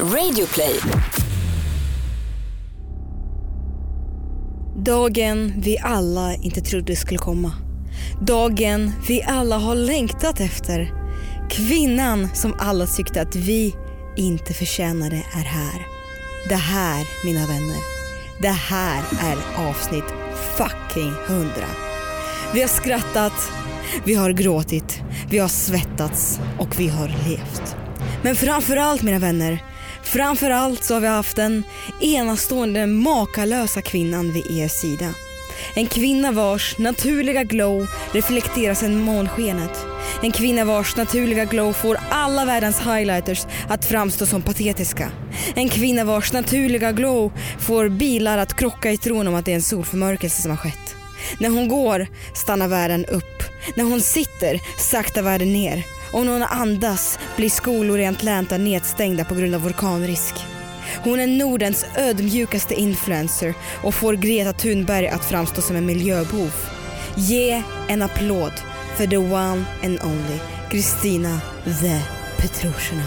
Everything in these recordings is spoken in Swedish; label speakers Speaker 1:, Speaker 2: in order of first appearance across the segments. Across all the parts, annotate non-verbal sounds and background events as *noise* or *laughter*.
Speaker 1: Radioplay.
Speaker 2: Dagen vi alla inte trodde skulle komma. Dagen vi alla har längtat efter. Kvinnan som alla tyckte att vi inte förtjänade är här. Det här, mina vänner, det här är avsnitt fucking 100. Vi har skrattat, vi har gråtit, vi har svettats och vi har levt. Men framförallt mina vänner, framförallt så har vi haft den enastående makalösa kvinnan vid er sida. En kvinna vars naturliga glow reflekteras i månskenet. En kvinna vars naturliga glow får alla världens highlighters att framstå som patetiska. En kvinna vars naturliga glow får bilar att krocka i tron om att det är en solförmörkelse som har skett. När hon går stannar världen upp. När hon sitter saktar världen ner. Och när hon andas blir skolor i Atlanta nedstängda på grund av vulkanrisk. Hon är Nordens ödmjukaste influencer och får Greta Thunberg att framstå som en miljöbov. Ge en applåd för the one and only Kristina the Petrushina.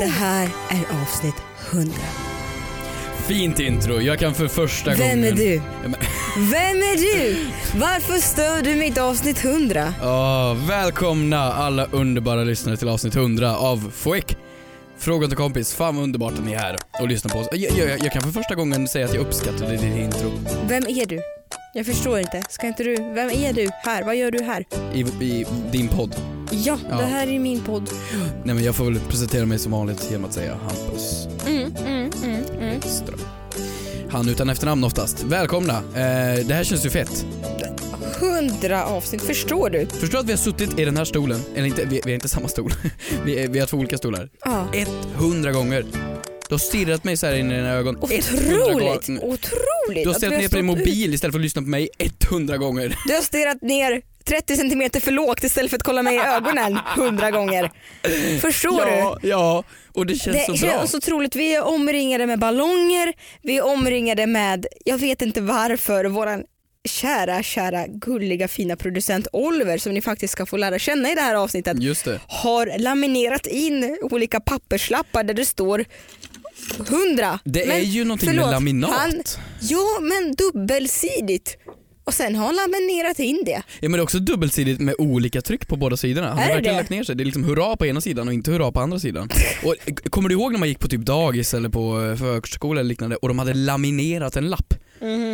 Speaker 2: Det här är avsnitt 100.
Speaker 3: Fint intro, jag kan för första
Speaker 2: Vem
Speaker 3: gången...
Speaker 2: är du? Vem är du? Varför stör du mitt avsnitt 100?
Speaker 3: Ja, välkomna alla underbara lyssnare till avsnitt 100 av Foek. Fråga till kompis, fan vad underbart att ni är här och lyssnar på oss. Jag, jag, jag kan för första gången säga att jag uppskattade ditt intro
Speaker 2: Vem är du? Jag förstår inte. Ska inte du? Vem är du här? Vad gör du här?
Speaker 3: i, i din podd.
Speaker 2: Ja,
Speaker 3: Ja.
Speaker 2: det här är min podd.
Speaker 3: Nej men jag får väl presentera mig som vanligt genom att säga Hampus
Speaker 2: Mm, mm, mm, mm.
Speaker 3: Ström. Han utan efternamn oftast. Välkomna! Eh, det här känns ju fett.
Speaker 2: 100 avsnitt, förstår du?
Speaker 3: Förstår att vi har suttit i den här stolen, eller inte, vi, vi har inte samma stol. *laughs* vi, är, vi har två olika stolar.
Speaker 2: Ja.
Speaker 3: 100 gånger. Du har stirrat mig så här in i dina ögon. 100
Speaker 2: Otroligt, otroligt.
Speaker 3: Du har stirrat ner på din mobil istället för att lyssna på mig 100 gånger.
Speaker 2: Du har stirrat ner 30 centimeter för lågt istället för att kolla mig i ögonen 100 gånger. Förstår
Speaker 3: Ja, ja. Och det känns
Speaker 2: du?
Speaker 3: så
Speaker 2: Det
Speaker 3: bra.
Speaker 2: känns så otroligt. Vi är omringade med ballonger, vi är omringade med, jag vet inte varför, våran kära, kära, gulliga, fina producent Oliver som ni faktiskt ska få lära känna i det här avsnittet
Speaker 3: Just det.
Speaker 2: har laminerat in olika papperslappar där det står 100.
Speaker 3: Det
Speaker 2: Men
Speaker 3: är ju någonting
Speaker 2: förlåt,
Speaker 3: med laminat.
Speaker 2: Han, ja men dubbelsidigt. Och sen har han laminerat in det.
Speaker 3: Ja men det är också dubbelsidigt med olika tryck på båda sidorna. Han har
Speaker 2: Är
Speaker 3: verkligen
Speaker 2: det?
Speaker 3: lagt ner sig. Det är liksom hurra på ena sidan och inte hurra på andra sidan. *laughs* Och, eh, kommer du ihåg när man gick på typ dagis eller på eh, förskola eller liknande och de hade laminerat en lapp?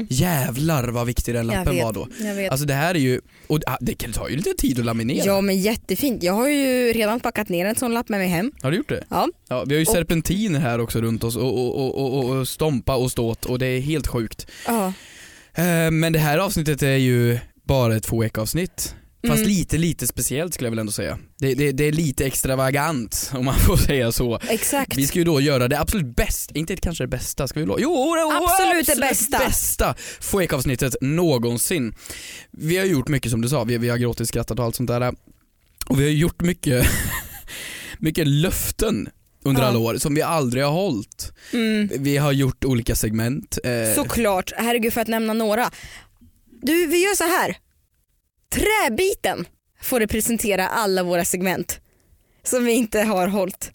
Speaker 3: Jävlar vad viktig den lappen
Speaker 2: vet,
Speaker 3: var då. Alltså det här är ju, och ah, det kan ta ju lite tid att laminera.
Speaker 2: Ja men jättefint. Jag har ju redan packat ner en sån lapp med mig hem.
Speaker 3: Har du gjort det?
Speaker 2: Ja.
Speaker 3: Ja, vi har ju
Speaker 2: Och-
Speaker 3: serpentiner här också runt oss och, och, och, och, och, och stompa och ståt och det är helt sjukt.
Speaker 2: Ja.
Speaker 3: Eh, Men det här avsnittet är ju bara ett två avsnitt Fast
Speaker 2: Mm.
Speaker 3: lite, lite speciellt skulle jag väl ändå säga. Det, det, det är lite extravagant *laughs* om man får säga så.
Speaker 2: Exakt.
Speaker 3: Vi ska ju då göra det absolut bäst, inte kanske det bästa, ska vi lova? Jo, det
Speaker 2: Absolut det bästa.
Speaker 3: bästa avsnittet någonsin. Vi har gjort mycket som du sa, vi, vi har gråtit, skrattat och allt sånt där. Och vi har gjort mycket, *laughs* mycket löften under
Speaker 2: Ja.
Speaker 3: alla år som vi aldrig har hållit.
Speaker 2: Mm.
Speaker 3: Vi har gjort olika segment. eh,
Speaker 2: Såklart, herregud för att nämna några. Du, vi gör så här. Träbiten får representera alla våra segment som vi inte har hållit.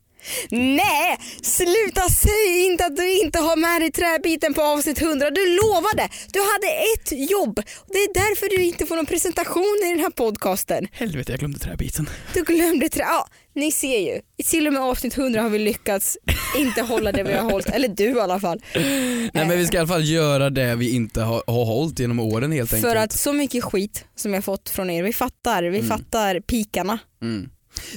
Speaker 2: Nej, sluta säg inte att du inte har med dig träbiten på avsnitt 100. Du lovade, du hade ett jobb. Det är därför du inte får någon presentation i den här podcasten.
Speaker 3: Helvete jag glömde träbiten.
Speaker 2: Du glömde trä... Ja, ni ser ju. I till och med avsnitt 100 har vi lyckats inte hålla det vi har hållit. Eller du i alla fall.
Speaker 3: Nej men vi ska i alla fall göra det vi inte har, har hållit genom åren helt
Speaker 2: För
Speaker 3: enkelt.
Speaker 2: att så mycket skit som jag fått från er, vi fattar, vi fattar pikarna.
Speaker 3: Mm.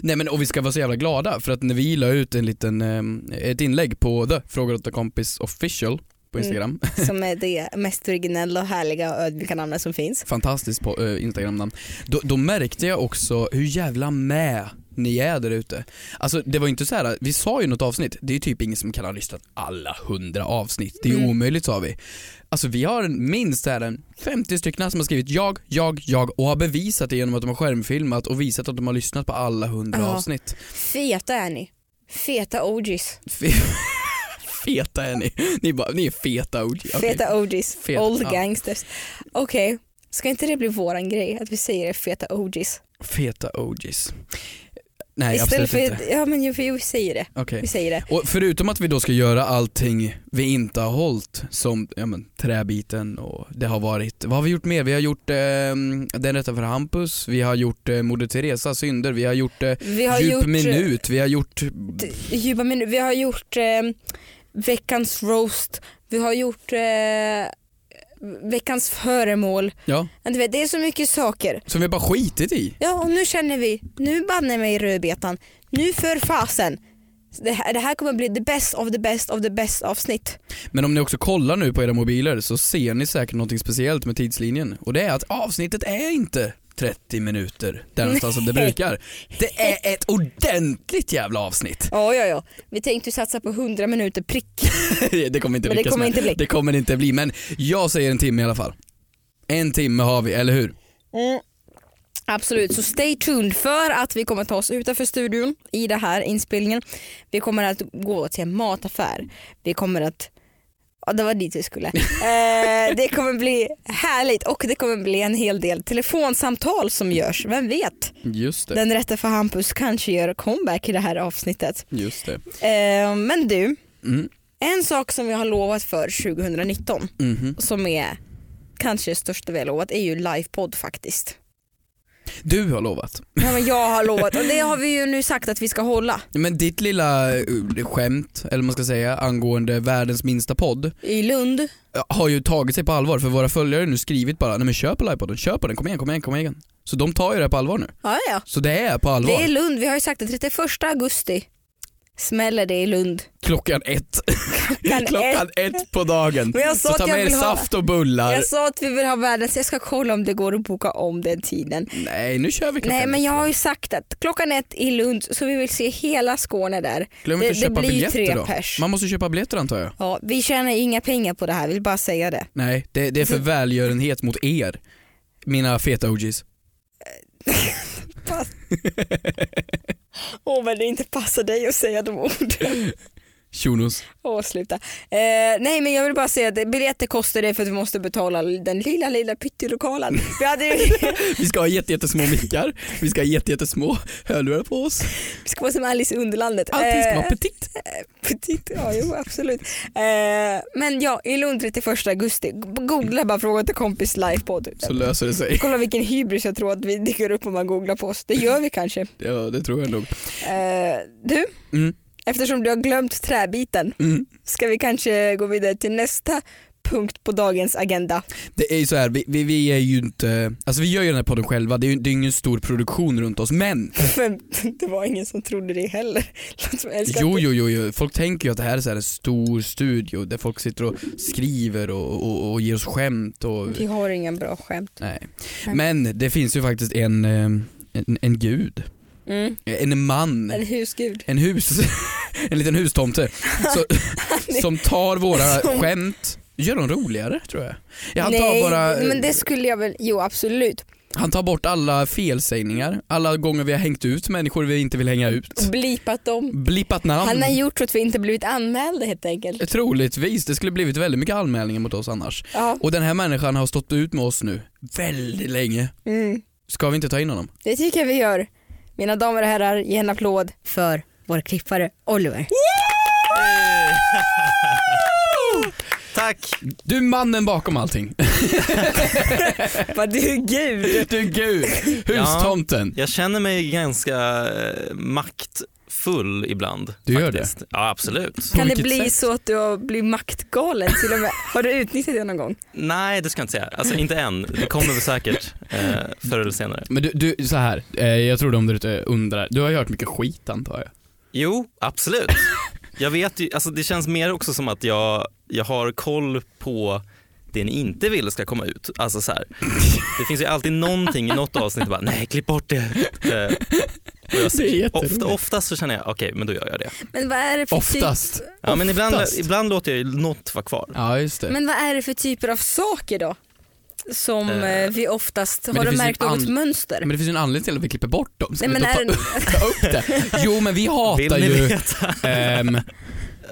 Speaker 3: Nej men och vi ska vara så jävla glada för att när vi la ut en liten, eh, ett inlägg på The Frågor åt kompis official på
Speaker 2: Mm.
Speaker 3: Instagram, *laughs*
Speaker 2: som är det *laughs* mest originella, och härliga och ödmjuka namnet som finns.
Speaker 3: fantastiskt på eh, Instagram-namn, då, då märkte jag också hur jävla med ni är där ute. Alltså det var ju inte så här, vi sa ju något avsnitt, det är ju typ ingen som kan ha lyssnat alla hundra avsnitt, det är
Speaker 2: Mm.
Speaker 3: omöjligt sa vi. Alltså vi har minst här en 50 stycken som har skrivit jag, jag, jag och har bevisat det genom att de har skärmfilmat och visat att de har lyssnat på alla hundra
Speaker 2: Ja.
Speaker 3: avsnitt.
Speaker 2: Feta är ni. Feta OGs.
Speaker 3: Fe- *laughs* feta är ni. Ni, bara, ni är feta OG. Okej.
Speaker 2: Feta OGs.
Speaker 3: Fet-
Speaker 2: Old
Speaker 3: ja.
Speaker 2: gangsters. Okej, ska inte det bli våran grej att vi säger feta OGs?
Speaker 3: Feta OGs. Nej
Speaker 2: Istället för,
Speaker 3: inte.
Speaker 2: ja men jo, vi säger det.
Speaker 3: Okej.
Speaker 2: Vi säger det.
Speaker 3: Och förutom att vi då ska göra allting vi inte har hållit som ja, men, träbiten och det har varit, vad har vi gjort mer? Vi har gjort eh, Den rätta för Hampus, vi har gjort eh, Moder Teresa synder, vi har gjort eh,
Speaker 2: Vi har
Speaker 3: Djup
Speaker 2: gjort,
Speaker 3: minut, vi har gjort
Speaker 2: djupa minut, vi har gjort eh, veckans roast, vi har gjort eh, veckans föremål.
Speaker 3: Ja,
Speaker 2: Du vet, det är så mycket saker.
Speaker 3: som vi bara skitit i.
Speaker 2: Ja och nu känner vi, nu banne mig rödbetan, nu för fasen. Det här, det här kommer bli the best of the best of the best avsnitt.
Speaker 3: Men om ni också kollar nu på era mobiler så ser ni säkert något speciellt med tidslinjen och det är att avsnittet är inte 30 minuter där någonstans som det brukar. Det är ett ordentligt jävla avsnitt.
Speaker 2: Ja, ja, ja. Vi tänkte ju satsa på 100 minuter prick. *laughs*
Speaker 3: det kommer inte
Speaker 2: Men det kommer inte bli.
Speaker 3: Det kommer inte bli men jag säger en timme i alla fall. En timme har vi, eller hur?
Speaker 2: Mm. Absolut, så stay tuned för att vi kommer ta oss utanför studion i den här inspelningen. Vi kommer att gå till en mataffär. Vi kommer att Ja det var dit vi skulle. Eh, det kommer bli härligt och det kommer bli en hel del telefonsamtal som görs, vem vet?
Speaker 3: Just det.
Speaker 2: Den rätta för Hampus kanske gör comeback i det här avsnittet.
Speaker 3: Just det.
Speaker 2: Eh, men du,
Speaker 3: Mm.
Speaker 2: en sak som vi har lovat för 2019
Speaker 3: Mhm.
Speaker 2: som är kanske det största vi har lovat är ju livepodd faktiskt.
Speaker 3: Du har lovat.
Speaker 2: Ja, men jag har lovat och det har vi ju nu sagt att vi ska hålla
Speaker 3: Men ditt lilla uh, skämt, eller man ska säga, angående världens minsta podd
Speaker 2: i Lund.
Speaker 3: har ju tagit sig på allvar för våra följare har nu skrivit bara nej men kör på livepodden, kör på den, kom igen, kom igen, kom igen. Så de tar ju det på allvar nu.
Speaker 2: Ja, ja.
Speaker 3: Så det är på allvar.
Speaker 2: Det är Lund, vi har ju sagt att 31 augusti smäller det i Lund.
Speaker 3: Klockan ett.
Speaker 2: Klockan *laughs*
Speaker 3: Klockan ett på dagen.
Speaker 2: Men jag sa
Speaker 3: Så
Speaker 2: att
Speaker 3: ta med er
Speaker 2: vill ha-
Speaker 3: saft och bullar.
Speaker 2: Jag sa att vi vill ha världens, jag ska kolla om det går att boka om den tiden.
Speaker 3: Nej nu kör vi klockan
Speaker 2: Nej men
Speaker 3: ett.
Speaker 2: jag har ju sagt att klockan ett i Lund så vi vill se hela Skåne där.
Speaker 3: Glöm
Speaker 2: det-
Speaker 3: inte att
Speaker 2: det
Speaker 3: köpa
Speaker 2: blir
Speaker 3: biljetter
Speaker 2: tre
Speaker 3: då.
Speaker 2: pers.
Speaker 3: Man måste köpa biljetter antar jag.
Speaker 2: Ja, vi tjänar inga pengar på det här, vill bara säga det.
Speaker 3: Nej, det, det är för välgörenhet mot er. Mina feta OGs. *laughs*
Speaker 2: Åh men det inte passar dig att säga de orden.
Speaker 3: Shunos.
Speaker 2: Åh sluta. Eh, nej men jag vill bara säga att biljetter kostar det för att vi måste betala den lilla lilla pyttelokalen. Vi hade *laughs*
Speaker 3: Vi ska ha jätte, jättesmå mickar, vi ska ha jätte, jättesmå hörlurar på oss.
Speaker 2: vi ska vara som Alice i Underlandet.
Speaker 3: Allting ska
Speaker 2: Eh,
Speaker 3: vara petit. *laughs*
Speaker 2: Petit, ja jo absolut. Eh, men ja, i Lund 31 augusti, googla bara fråga till kompis livepodd.
Speaker 3: Så löser det sig.
Speaker 2: Kolla vilken hybris jag tror att vi dyker upp om man googlar på oss. Det gör vi kanske.
Speaker 3: Ja det tror jag nog.
Speaker 2: Eh, du,
Speaker 3: Mm.
Speaker 2: Eftersom du har glömt träbiten
Speaker 3: Mm.
Speaker 2: ska vi kanske gå vidare till nästa punkt på dagens agenda.
Speaker 3: Det är ju så här, vi, vi, vi är ju inte, alltså vi gör ju den här podden själva, det är ju det är ingen stor produktion runt oss men *laughs*
Speaker 2: Men det var ingen som trodde det heller.
Speaker 3: Jo, jo, jo, jo, folk tänker ju att det här är så här en stor studio där folk sitter och skriver och, och, och ger oss skämt och
Speaker 2: Vi har ingen bra skämt.
Speaker 3: nej.
Speaker 2: Nej.
Speaker 3: Men det finns ju faktiskt en, eh, en, en gud,
Speaker 2: Mm.
Speaker 3: en man,
Speaker 2: En husgud.
Speaker 3: en hus, *laughs* en liten hustomte så, *laughs* som tar våra
Speaker 2: Som-
Speaker 3: skämt, gör dem roligare tror jag. Ja, han, tar
Speaker 2: Nej,
Speaker 3: bara,
Speaker 2: men det skulle jag väl, jo absolut.
Speaker 3: han tar bort alla felsägningar, alla gånger vi har hängt ut människor vi inte vill hänga ut.
Speaker 2: Blipat dem.
Speaker 3: Blippat namn.
Speaker 2: Han har gjort så att vi inte blivit anmälda helt enkelt.
Speaker 3: Troligtvis, det skulle blivit väldigt mycket anmälningar mot oss annars.
Speaker 2: Ja.
Speaker 3: Och den här människan har stått ut med oss nu väldigt länge.
Speaker 2: Mm.
Speaker 3: Ska vi inte ta in honom?
Speaker 2: Det tycker jag vi gör. Mina damer och herrar, ge en applåd för vår klippare Oliver. *laughs*
Speaker 1: Tack!
Speaker 3: Du är mannen bakom allting. *laughs*
Speaker 2: Vad du är gud.
Speaker 3: Du är gud, hustomten.
Speaker 1: Jag känner mig ganska eh, maktfull ibland.
Speaker 3: Du gör
Speaker 1: faktiskt. Ja absolut.
Speaker 3: På
Speaker 2: Kan det bli
Speaker 3: sätt?
Speaker 2: så att du har blivit maktgalen till och med? *laughs* Har du utnyttjat det någon gång?
Speaker 1: Nej det ska jag inte säga. Alltså inte än. Det kommer väl säkert eh, förr eller senare.
Speaker 3: Men du, du så här, eh, jag tror de där ute undrar, du har ju hört mycket skit antar jag?
Speaker 1: Jo, absolut. Jag vet ju, alltså det känns mer också som att jag, jag har koll på det ni inte vill ska komma ut. Alltså så här, det finns ju alltid någonting i något avsnitt bara, nej klipp bort det. Eh, och ofta, oftast så känner jag, okej men då gör jag det.
Speaker 2: Men vad är det för
Speaker 3: Oftast.
Speaker 2: Typ,
Speaker 1: Ja, men ibland,
Speaker 3: Oftast.
Speaker 1: ibland låter jag ju något vara kvar.
Speaker 3: Ja just det.
Speaker 2: men vad är det för typer av saker då? Som
Speaker 1: eh,
Speaker 2: vi oftast, har du märkt något mönster?
Speaker 3: Men det finns ju en anledning till att vi klipper bort dem. Ska
Speaker 2: Nej,
Speaker 3: vi
Speaker 2: men
Speaker 3: då
Speaker 2: är
Speaker 3: ta, *laughs* ta upp det? Jo men vi
Speaker 1: Vill
Speaker 3: hatar
Speaker 1: ni
Speaker 3: ju
Speaker 1: veta?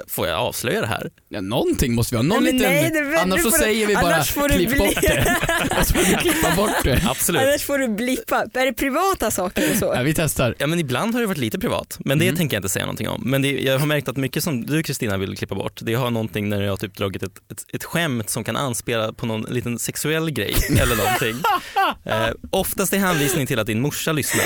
Speaker 1: Får jag avslöja det här?
Speaker 3: Ja, någonting måste vi ha, någon
Speaker 2: Nej,
Speaker 3: liten,
Speaker 2: nej, det-
Speaker 3: annars så
Speaker 2: får
Speaker 3: säger vi bara
Speaker 2: får
Speaker 3: klipp
Speaker 2: bli-
Speaker 3: bort det. *laughs* Så får vi klippa bort det.
Speaker 1: Absolut.
Speaker 2: Annars får du blippa. Är det privata saker och så?
Speaker 3: Ja, vi testar.
Speaker 1: Ja men ibland har det varit lite privat, men det
Speaker 3: Mm.
Speaker 1: tänker jag inte säga någonting om. Men det, jag har märkt att mycket som du Kristina vill klippa bort, det har någonting när jag har typ dragit ett, ett, ett skämt som kan anspela på någon liten sexuell grej *laughs* eller någonting. Eh, oftast i hänvisning till att din morsa lyssnar.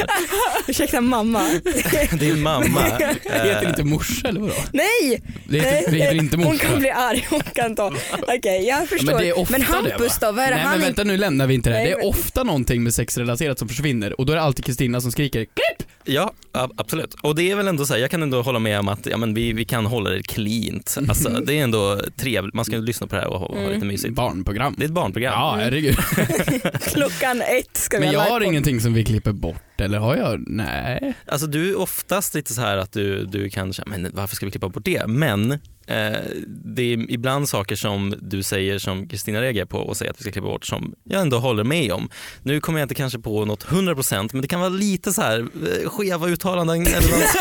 Speaker 2: Ursäkta mamma. *laughs*
Speaker 1: Din mamma.
Speaker 3: Heter det inte morsa eller vadå?
Speaker 2: Nej!
Speaker 3: Det heter, det heter inte
Speaker 2: Hon
Speaker 3: morsa.
Speaker 2: kan bli arg, hon kan ta. Okej, jag
Speaker 3: Ja,
Speaker 2: förstår.
Speaker 3: men det är ofta
Speaker 2: Hampus
Speaker 3: det, va?
Speaker 2: då, vad är det
Speaker 3: Nej
Speaker 2: han
Speaker 3: men vänta nu lämnar vi inte det här. Det är
Speaker 2: men-
Speaker 3: ofta någonting med sexrelaterat som försvinner och då är det alltid Kristina som skriker klipp!
Speaker 1: Ja, absolut. Och det är väl ändå så här, jag kan ändå hålla med om att ja, men vi, vi kan hålla det cleant. Alltså, *laughs* det är ändå trevligt, man ska lyssna på det här och ha, ha lite mysigt.
Speaker 3: Barnprogram.
Speaker 1: Det är ett barnprogram.
Speaker 3: Ja herregud. *laughs*
Speaker 2: Klockan ett ska vi
Speaker 3: Men
Speaker 2: ha
Speaker 3: jag har
Speaker 2: livepod.
Speaker 3: ingenting som vi klipper bort eller har jag? Nej.
Speaker 1: Alltså du är oftast lite så här att du, du kan känna, men varför ska vi klippa bort det? Men det är ibland saker som du säger som Kristina reagerar på och säger att vi ska klippa bort som jag ändå håller med om. Nu kommer jag inte kanske på något 100% men det kan vara lite så här eh, skeva uttalanden eller något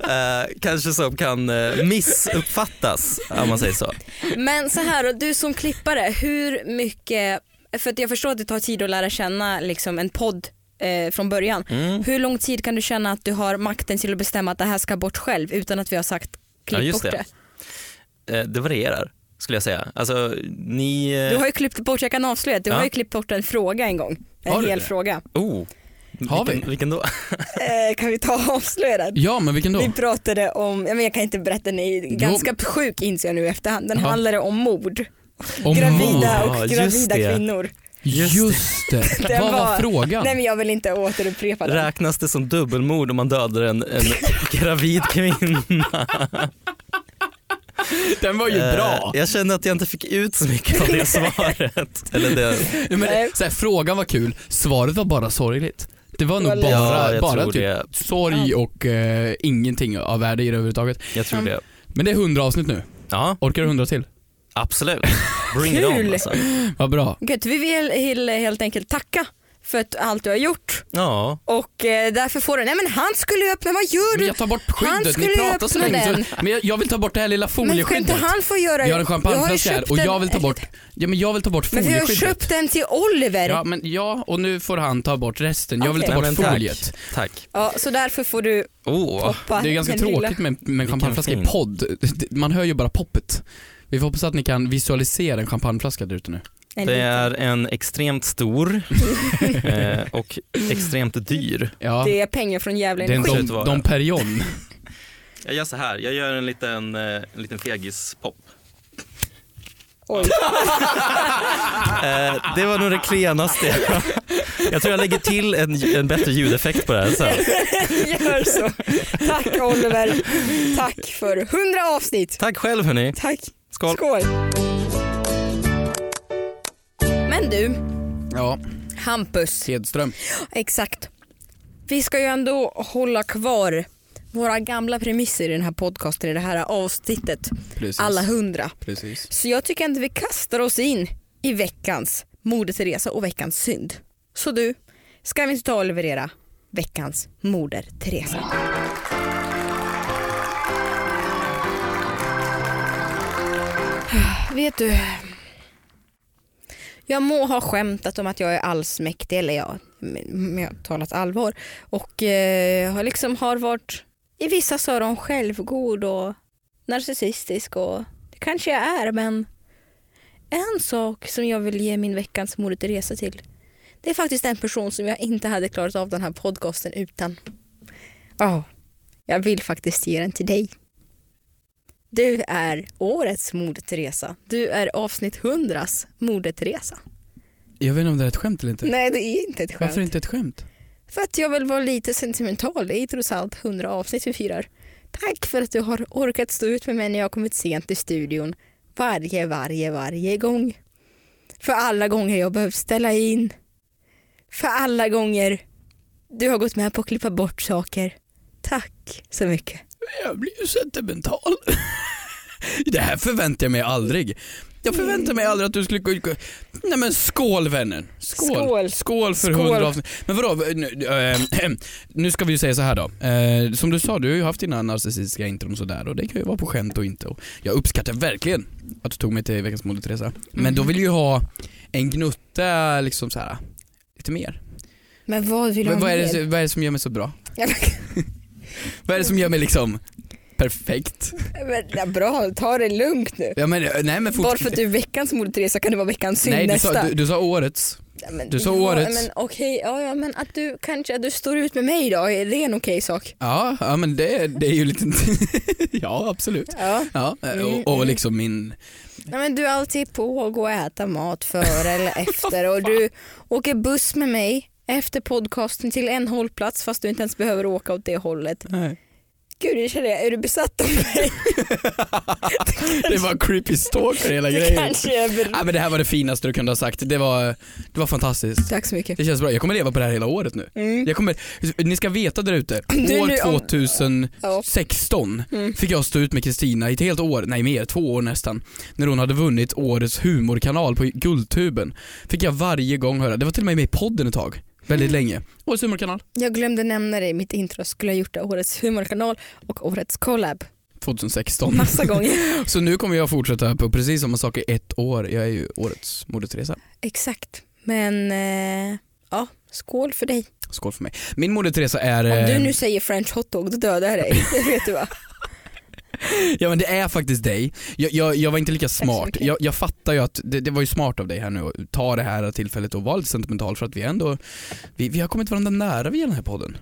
Speaker 1: *laughs* eh, kanske som kan eh, missuppfattas om man säger så.
Speaker 2: Men så här du som klippare, hur mycket, för att jag förstår att det tar tid att lära känna liksom en podd eh, från början.
Speaker 1: Mm.
Speaker 2: Hur lång tid kan du känna att du har makten till att bestämma att det här ska bort själv utan att vi har sagt klipp
Speaker 1: Ja, just
Speaker 2: bort
Speaker 1: det.
Speaker 2: det?
Speaker 1: Eh, det varierar skulle jag säga. Alltså ni... eh,
Speaker 2: Du har ju klippt bort, jag kan avslöja du
Speaker 1: Ja.
Speaker 2: har ju klippt bort en fråga en gång. En
Speaker 3: Har
Speaker 2: hel
Speaker 3: det?
Speaker 2: fråga.
Speaker 1: Oh,
Speaker 3: Har
Speaker 1: vilken,
Speaker 3: vi?
Speaker 1: vilken då? *laughs*
Speaker 2: Eh, kan vi ta och avslöja den?
Speaker 3: Ja men vilken då?
Speaker 2: Vi pratade om, ja, men jag kan inte berätta, den är ganska sjuk inser jag nu i efterhand. Den
Speaker 3: Ja.
Speaker 2: handlade om mord.
Speaker 3: Om
Speaker 2: gravida
Speaker 3: mord.
Speaker 2: Och gravida kvinnor.
Speaker 1: Just
Speaker 3: Just det. *laughs*
Speaker 2: Den
Speaker 3: Vad var
Speaker 2: var-
Speaker 3: frågan?
Speaker 2: Nej men jag vill inte återupprepa den.
Speaker 1: Räknas det som dubbelmord om man dödar en, en gravid kvinna? *laughs*
Speaker 3: Den var ju
Speaker 1: Eh,
Speaker 3: bra.
Speaker 1: Jag kände att jag inte fick ut så mycket av det svaret. *laughs* Eller det.
Speaker 3: Nej, men, här, frågan var kul, svaret var bara sorgligt. Det var
Speaker 2: Det
Speaker 3: nog bara,
Speaker 1: Ja,
Speaker 3: bara typ
Speaker 1: det.
Speaker 3: sorg och eh, ingenting av värde i det överhuvudtaget.
Speaker 1: Jag tror det.
Speaker 3: Men det är 100 avsnitt nu.
Speaker 1: Ja,
Speaker 3: Orkar du 100 till?
Speaker 1: Absolut. Bring it on alltså.
Speaker 3: Vad bra.
Speaker 2: Gött, vi vill helt enkelt tacka för att allt du har gjort
Speaker 1: Ja,
Speaker 2: och eh, därför får du, nej men han skulle ju öppna, vad gör
Speaker 3: Men
Speaker 2: du?
Speaker 3: jag tar bort
Speaker 2: Han
Speaker 3: skyddet, ni
Speaker 2: skulle
Speaker 3: pratar så länge
Speaker 2: den.
Speaker 3: men jag, jag vill ta bort det här lilla
Speaker 2: Men ska inte
Speaker 3: folieskyddet.
Speaker 2: han få göra
Speaker 3: en
Speaker 2: Jag har ju
Speaker 3: champagneflaska här och
Speaker 2: en-
Speaker 3: jag vill ta bort, ja men jag vill ta bort
Speaker 2: Men vi har
Speaker 3: folieskyddet.
Speaker 2: köpt den till Oliver.
Speaker 3: Ja
Speaker 2: Ja.
Speaker 3: men ja, och nu får han ta bort resten. Jag vill ta bort
Speaker 1: Nej, men tack.
Speaker 3: foliet.
Speaker 1: tack.
Speaker 2: så därför får du
Speaker 1: Oh,
Speaker 3: Det är ganska tråkigt med, med champagneflaska i podd. Man hör ju bara poppet. Vi får hoppas att ni kan visualisera en champagneflaska där ute nu.
Speaker 2: en
Speaker 1: det
Speaker 2: liten.
Speaker 1: är en extremt stor *laughs* eh, och extremt dyr.
Speaker 3: Ja,
Speaker 2: Det är pengar från Gävle
Speaker 3: det är en
Speaker 2: Energi.
Speaker 1: Dom-
Speaker 3: Perignon. *laughs*
Speaker 1: Jag gör så här, jag gör en liten, eh, en liten fegis-pop.
Speaker 2: Oj. *laughs*
Speaker 1: Eh, det var nog det klenaste. Jag tror jag lägger till en, en bättre ljudeffekt på det här sen.
Speaker 2: Gör så. Tack Oliver. Tack för 100 avsnitt.
Speaker 1: Tack själv hörni.
Speaker 2: Tack.
Speaker 1: Skål.
Speaker 2: Skål. Men du,
Speaker 3: Ja,
Speaker 2: Hampus.
Speaker 3: Hedström.
Speaker 2: Exakt. Vi ska ju ändå hålla kvar våra gamla premisser i den här podcasten, i det här avsnittet.
Speaker 3: Precis.
Speaker 2: Alla hundra.
Speaker 3: Precis.
Speaker 2: Så jag tycker inte vi kastar oss in i veckans Moder Teresa och veckans synd. Så du, ska vi inte ta och leverera veckans Moder Teresa? Vet du, jag må ha skämtat om att jag är allsmäktig, eller ja, men jag har talat allvar. Och eh, har liksom har varit i vissa öron självgod och narcissistisk och det kanske jag är men en sak som jag vill ge min veckans modet resa till det är faktiskt en person som jag inte hade klarat av den här podcasten utan. Ja, jag vill faktiskt ge den till dig. Du är årets Moder Teresa. Du är avsnitt 100s Moder Teresa.
Speaker 3: Jag vet inte om det är ett skämt eller inte.
Speaker 2: Nej, det är inte ett skämt.
Speaker 3: Varför inte ett skämt?
Speaker 2: För att jag vill vara lite sentimental. Det är trots allt 100 avsnitt vi firar. Tack för att du har orkat stå ut med mig när jag har kommit sent till studion. Varje, varje, varje gång. För alla gånger jag behövt ställa in. För alla gånger du har gått med på att klippa bort saker. Tack så mycket.
Speaker 3: Jag blir ju sentimental. det här förväntar jag mig aldrig. Jag förväntade mig aldrig att du skulle gå gå- Nej men skål vännen. Skål.
Speaker 2: Skål.
Speaker 3: Skål för hundra avsnitt. Men vadå, nu, äh, nu ska vi ju säga så här då. Eh, som du sa, du har ju haft dina narcissistiska intron sådär och det kan ju vara på skämt och inte. Och jag uppskattar verkligen att du tog mig till veckans Moder Teresa. Men då vill jag ju ha en gnutta liksom så här lite mer.
Speaker 2: Men vad vill du ha
Speaker 3: vad, är det, vad är det som gör mig så bra? *laughs* Vad är det som gör mig liksom perfekt?
Speaker 2: men, ja, bra, ta det lugnt nu.
Speaker 3: Ja, men, nej, men.
Speaker 2: Bara för att du är veckans Moder Teresa kan det vara veckans synd
Speaker 3: Nej, du
Speaker 2: nästa.
Speaker 3: sa, du, du sa årets.
Speaker 2: Ja, men,
Speaker 3: du sa
Speaker 2: ja,
Speaker 3: årets.
Speaker 2: Men okej, ja, ja, men att du kanske att du står ut med mig då, är det en okej sak?
Speaker 3: Ja, ja men det, det är ju lite... *laughs* ja, absolut.
Speaker 2: Ja.
Speaker 3: Ja,
Speaker 2: Mm,
Speaker 3: och, och
Speaker 2: mm.
Speaker 3: liksom min...
Speaker 2: Nej, men du är alltid på att gå och äta mat före eller *laughs* efter och du åker buss med mig efter podcasten till en hållplats fast du inte ens behöver åka åt det hållet.
Speaker 3: Nej.
Speaker 2: Gud, jag känner, är du besatt av mig? *laughs*
Speaker 3: Det var creepy stalker hela
Speaker 2: Det
Speaker 3: grejen. Ja, men det här var det finaste du kunde ha sagt. Det var, det var fantastiskt.
Speaker 2: Tack så mycket.
Speaker 3: Det känns bra. Jag kommer leva på det här hela året nu.
Speaker 2: Mm.
Speaker 3: Jag kommer, ni ska veta där ute, år
Speaker 2: nu, om-
Speaker 3: 2016
Speaker 2: Ja. Mm.
Speaker 3: fick jag stå ut med Kristina i ett helt år, nej mer, två år nästan. När hon hade vunnit årets humorkanal på Guldtuben. Fick jag varje gång höra, det var till och med med i podden ett tag, väldigt
Speaker 2: Mm.
Speaker 3: länge. Årets humorkanal,
Speaker 2: Jag glömde nämna det i mitt intro, skulle jag gjort det årets humorkanal och årets collab
Speaker 3: 2016.
Speaker 2: massa gånger. *laughs*
Speaker 3: Så nu kommer jag fortsätta på precis samma sak i ett år. Jag är ju årets Moder Teresa.
Speaker 2: Exakt, men eh, ja, skål för dig.
Speaker 3: Skål för mig. Min Moder Teresa är...
Speaker 2: Om du
Speaker 3: eh,
Speaker 2: nu säger french hotdog då dödar jag dig, *laughs* det vet du va?
Speaker 3: Ja men det är faktiskt dig. Jag, jag, jag var inte lika smart. Jag, jag fattar ju att det, det var ju smart av dig här nu att ta det här tillfället och vara lite sentimental för att vi ändå, vi, vi har kommit varandra nära via den här podden.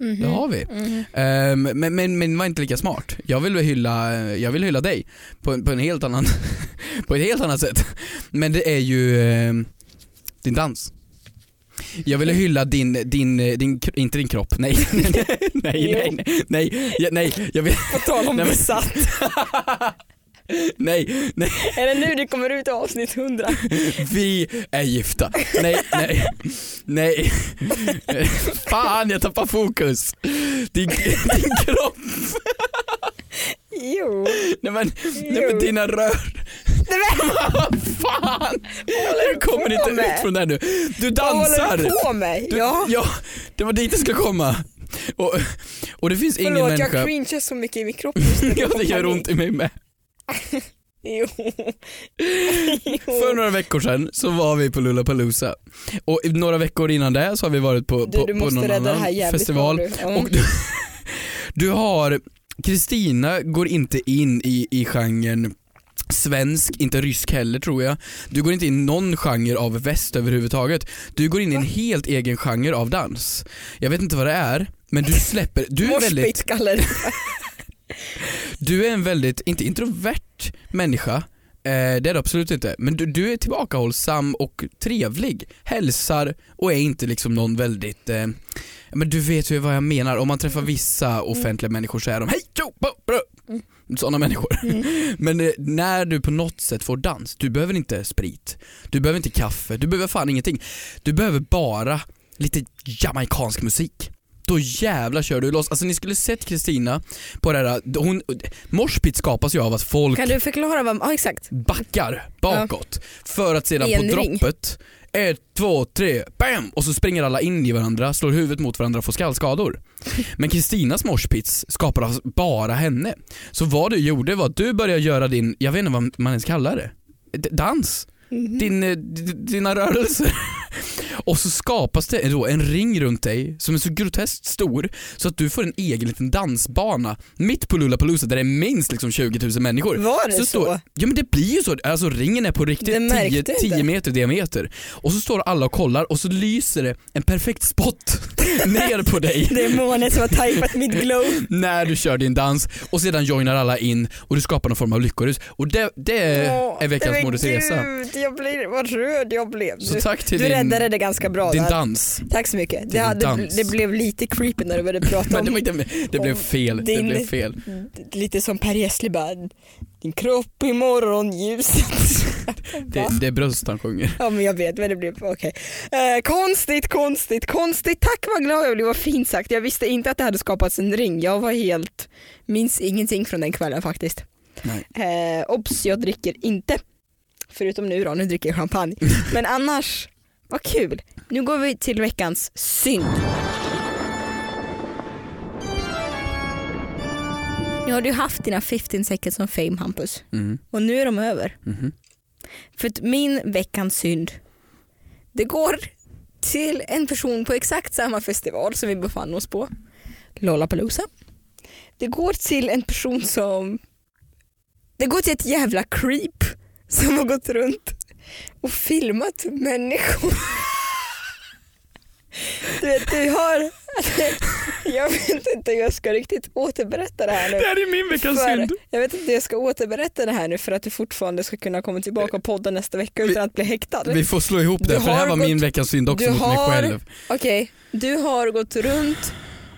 Speaker 2: Mhm.
Speaker 3: Det har vi.
Speaker 2: Mhm.
Speaker 3: Ehm, men, men, men var inte lika smart. Jag vill hylla, jag vill hylla dig på, på, en helt annan, *laughs* på ett helt annat sätt. Men det är ju ehm, din dans. Jag ville hylla din, din, din, inte din kropp, nej. *laughs* nej, nej, nej, nej, ja, nej, jag vill,
Speaker 2: På tal om
Speaker 3: Nej,
Speaker 2: besatt, *laughs*
Speaker 3: nej, nej,
Speaker 2: är det nu det kommer ut avsnitt 100?
Speaker 3: vi är gifta. Nej, nej, nej. Fan jag tappar fokus. Din, din kropp,
Speaker 2: Jo.
Speaker 3: nej men, nej men dina rör.
Speaker 2: Nej, men,
Speaker 3: fan! Du kommer inte
Speaker 2: med?
Speaker 3: ut från det här nu. Du
Speaker 2: vad håller
Speaker 3: dansar!
Speaker 2: du på med?
Speaker 3: Du,
Speaker 2: ja.
Speaker 3: ja, det var dit det skulle komma. Och, och det finns ingen
Speaker 2: Förlåt jag
Speaker 3: människa...
Speaker 2: cringear så mycket i min kropp just nu. *laughs*
Speaker 3: Ja, det gör ont i mig med. *laughs*
Speaker 2: Jo.
Speaker 3: För några veckor sedan så var vi på Lollapalooza och några veckor innan det så har vi varit på,
Speaker 2: Du,
Speaker 3: på,
Speaker 2: du
Speaker 3: på någon annan festival.
Speaker 2: bra du. Ja.
Speaker 3: Och du, du har, Kristina går inte in i, i genren svensk, inte rysk heller tror jag. Du går inte in i någon genre av väst överhuvudtaget. Du går in i en helt egen genre av dans. Jag vet inte vad det är, men du släpper, du är väldigt, *laughs* du är en väldigt, inte introvert människa, eh, det är du absolut inte, men du, du är tillbakahållsam och trevlig, hälsar och är inte liksom någon väldigt eh, men du vet ju vad jag menar, om man träffar vissa offentliga människor så är de hej, tjo, bo, bro. Sådana människor. *laughs* Men eh, när du på något sätt får dans, du behöver inte sprit, du behöver inte kaffe, du behöver fan ingenting. Du behöver bara lite jamaicansk musik. Då jävlar kör du loss. Alltså ni skulle sett Kristina på det här, hon, moshpit skapas ju av att folk
Speaker 2: Kan du förklara vad, ja exakt.
Speaker 3: backar bakåt för att sedan på
Speaker 2: ring.
Speaker 3: droppet, ett, två, tre, bam! Och så springer alla in i varandra, slår huvudet mot varandra och får skallskador. Men Kristinas moshpits skapar alltså bara henne. Så vad du gjorde var att du började göra din, jag vet inte vad man ens kallar det, D- dans.
Speaker 2: Mhm.
Speaker 3: Din, eh, dina rörelser. *laughs* Och så skapas det då en ring runt dig som är så groteskt stor så att du får en egen liten dansbana mitt på Lollapalooza där det är minst liksom 20 000 människor.
Speaker 2: Var det så?
Speaker 3: står, Ja men det blir ju så, alltså ringen är på riktigt
Speaker 2: märkte
Speaker 3: 10,
Speaker 2: inte.
Speaker 3: 10 meter i diameter. Och så står alla och kollar och så lyser det en perfekt spot *laughs* ner på dig *laughs*
Speaker 2: Det är månen som har tajpat mitt glow.
Speaker 3: när du kör din dans och sedan joinar alla in och du skapar någon form av lyckorus. Och det, det är veckans
Speaker 2: Men
Speaker 3: Moder Teresa.
Speaker 2: Gud, jag blir, vad röd jag blev.
Speaker 3: Så tack till
Speaker 2: du
Speaker 3: din,
Speaker 2: räddade det ganska bra
Speaker 3: din dans.
Speaker 2: Tack så mycket. Det, hade, det blev lite creepy när du började prata
Speaker 3: Men
Speaker 2: om
Speaker 3: det, inte, det blev fel, det
Speaker 2: din-
Speaker 3: blev fel.
Speaker 2: lite som Per Gessle bara, din kropp i morgonljuset.
Speaker 3: Det, det är bröst han sjunger.
Speaker 2: Ja men jag vet men det blev okej. Eh, konstigt, konstigt, konstigt. Tack vad glad jag blev, vad fint sagt. Jag visste inte att det hade skapats en ring. Jag var helt, minns ingenting från den kvällen faktiskt.
Speaker 3: Nej.
Speaker 2: Eh, obs, jag dricker inte. Förutom nu då, nu dricker jag champagne. *laughs* Men annars, vad kul. Nu går vi till veckans synd. Nu har du haft dina 15 seconds of fame Hampus
Speaker 3: Mm.
Speaker 2: och nu är de över.
Speaker 3: Mhm.
Speaker 2: För att min veckans synd, det går till en person på exakt samma festival som vi befann oss på, Lollapalooza. Det går till en person som, det går till ett jävla creep som har gått runt och filmat människor. Du vet, du har, jag vet inte hur jag ska riktigt återberätta det här nu.
Speaker 3: Det här är min veckans synd.
Speaker 2: jag vet inte hur jag ska återberätta det här nu för att du fortfarande ska kunna komma tillbaka och podda nästa vecka utan att bli häktad.
Speaker 3: Vi får slå ihop
Speaker 2: Du
Speaker 3: det för det här var
Speaker 2: gått-
Speaker 3: min veckans synd också
Speaker 2: du
Speaker 3: mot mig
Speaker 2: har-
Speaker 3: själv.
Speaker 2: Okej, du har gått runt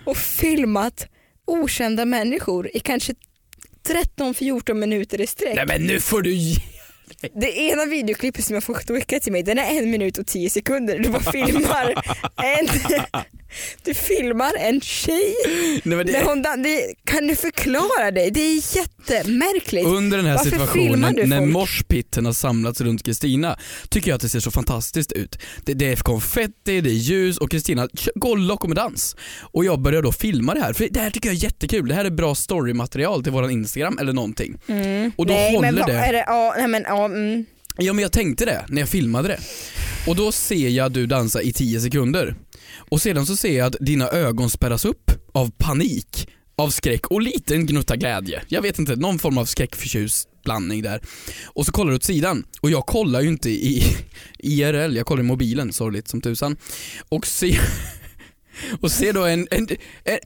Speaker 2: och filmat okända människor i kanske 13-14 minuter i sträck.
Speaker 3: Nej men nu får du
Speaker 2: Det ena videoklippet som jag fått skicka till mig den är en minut och tio sekunder. Du bara filmar en, *laughs* du filmar en tjej.
Speaker 3: Nej, det,
Speaker 2: hon, det, kan du förklara dig? Det är jättemärkligt.
Speaker 3: Under den här
Speaker 2: Varför
Speaker 3: situationen när morspitten har samlats runt Kristina tycker jag att det ser så fantastiskt ut. Det, det är konfetti, det är ljus och Kristina går lock med dans. Och jag börjar då filma det här för det här tycker jag är jättekul. Det här är bra storymaterial till våran Instagram eller någonting.
Speaker 2: Mm.
Speaker 3: Och då
Speaker 2: nej,
Speaker 3: håller
Speaker 2: men
Speaker 3: det.
Speaker 2: Är det ja, nej, men, ja, mm.
Speaker 3: Ja men jag tänkte det när jag filmade det. Och då ser jag du dansa i 10 sekunder. Och sedan så ser jag att dina ögon spärras upp av panik, av skräck och lite en gnutta glädje. Jag vet inte, någon form av skräckförtjust blandning där. Och så kollar du åt sidan och jag kollar ju inte i *laughs* IRL, jag kollar i mobilen sorgligt som tusan. Och ser *laughs* och ser då en, en,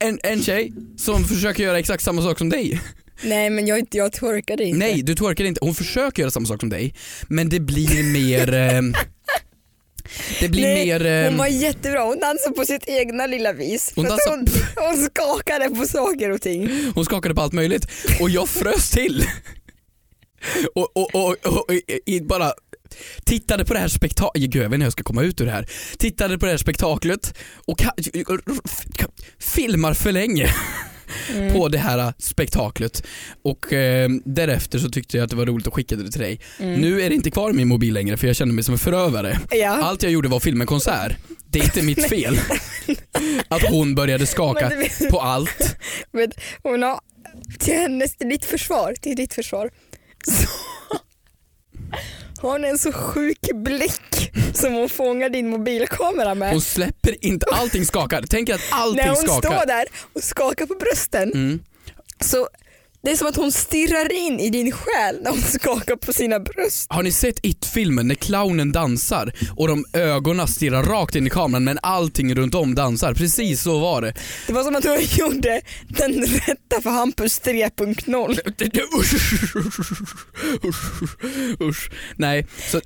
Speaker 3: en, en tjej som försöker göra exakt samma sak som dig
Speaker 2: nej men jag, inte- jag twerkade inte.
Speaker 3: Nej, du twerkar inte. Hon försöker göra samma sak som dig, men det blir mer... ehm, det blir
Speaker 2: Nej,
Speaker 3: mer... ehm,
Speaker 2: Hon var jättebra, hon dansade på sitt egna lilla vis.
Speaker 3: Hon
Speaker 2: att hon,
Speaker 3: dansade- *laughs*
Speaker 2: hon skakade på saker och ting.
Speaker 3: hon skakade på allt möjligt och jag frös till. Och, och, och, och, i- bara tittade på det här spektaklet, gud jag vet inte hur jag ska komma ut ur det här. Tittade på det här spektaklet och filmar för länge
Speaker 2: Mm.
Speaker 3: på det här spektaklet och eh, därefter så tyckte jag att det var roligt att skicka det till dig.
Speaker 2: Mm.
Speaker 3: Nu är det inte kvar i min mobil längre för jag känner mig som en förövare.
Speaker 2: Ja.
Speaker 3: Allt jag gjorde var att filma en konsert. Det är inte mitt *laughs* fel att hon började skaka på allt. *laughs*
Speaker 2: Men hon har, till hennes, till ditt försvar, till ditt försvar, så har hon en så sjuk blick som hon fångar din mobilkamera med.
Speaker 3: Hon släpper inte, allting skakar. Tänk att allting
Speaker 2: När hon
Speaker 3: skakar.
Speaker 2: står där och skakar på brösten
Speaker 3: Mm.
Speaker 2: så det är som att hon stirrar in i din själ när hon skakar på sina bröst.
Speaker 3: Har ni sett It-filmen när clownen dansar och de ögonen stirrar rakt in i kameran men allting runt om dansar? Precis så var det.
Speaker 2: Det var som att hon gjorde den rätta för Hampus 3.0.
Speaker 3: Usch, usch. Nej, så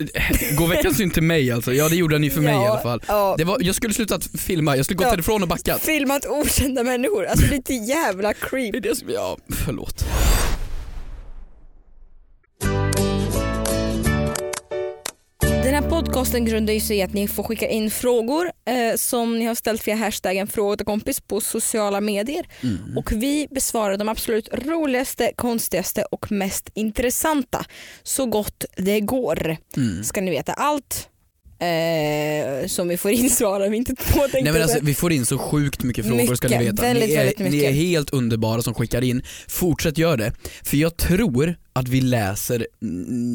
Speaker 3: gå veckans synd till mig alltså. Ja det gjorde han ju för mig i alla fall.
Speaker 2: Ja,
Speaker 3: Det var, jag skulle slutat filma, jag skulle gått
Speaker 2: Ja.
Speaker 3: därifrån och backat.
Speaker 2: Filmat okända människor, alltså lite jävla
Speaker 3: Det
Speaker 2: creep.
Speaker 3: är det som, ja, förlåt.
Speaker 2: Den här podcasten grundar sig i att ni får skicka in frågor eh, som ni har ställt via hashtaggen kompis på sociala medier
Speaker 3: Mm.
Speaker 2: och vi besvarar de absolut roligaste, konstigaste och mest intressanta så gott det går.
Speaker 3: Mm.
Speaker 2: Ska ni veta allt eh, som vi får in svarar vi inte på
Speaker 3: Nej men alltså vi får in så sjukt mycket frågor ska ni
Speaker 2: Mycket,
Speaker 3: veta.
Speaker 2: väldigt,
Speaker 3: ni, är,
Speaker 2: väldigt
Speaker 3: ni
Speaker 2: mycket.
Speaker 3: är helt underbara som skickar in. Fortsätt göra det. För jag tror att vi läser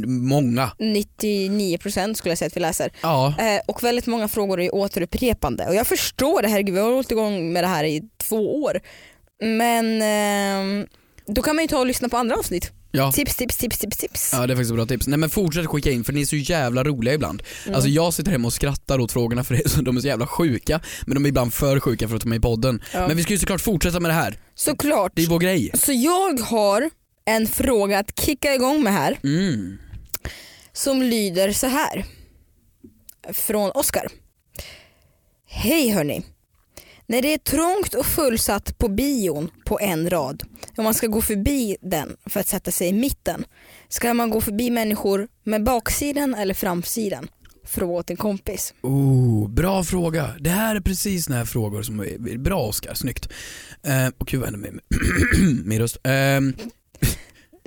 Speaker 3: många.
Speaker 2: 99% skulle jag säga att vi läser.
Speaker 3: Ja.
Speaker 2: Eh, och väldigt många frågor är återupprepande. Och jag förstår det, herregud vi har hållit igång med det här i två år. Men ehm, då kan man ju ta och lyssna på andra avsnitt.
Speaker 3: Ja.
Speaker 2: Tips, tips, tips, tips, tips.
Speaker 3: Ja det är faktiskt bra tips. Nej men fortsätt skicka in för ni är så jävla roliga ibland.
Speaker 2: Mm.
Speaker 3: Alltså jag sitter hemma och skrattar åt frågorna för det så- de är så jävla sjuka. Men de är ibland för sjuka för att ta med i podden.
Speaker 2: Ja.
Speaker 3: Men vi ska ju såklart fortsätta med det här.
Speaker 2: Såklart.
Speaker 3: Det är vår grej.
Speaker 2: Så jag har en fråga att kicka igång med här
Speaker 3: Mm.
Speaker 2: som lyder så här. Från Oskar. Hej hörni. När det är trångt och fullsatt på bion på en rad och man ska gå förbi den för att sätta sig i mitten. Ska man gå förbi människor med baksidan eller framsidan? Fråga åt en kompis.
Speaker 3: Oh, bra fråga. Det här är precis såna här frågor som är bra Oskar, snyggt. Eh, och gud vad med *clears throat* min röst? Ehm,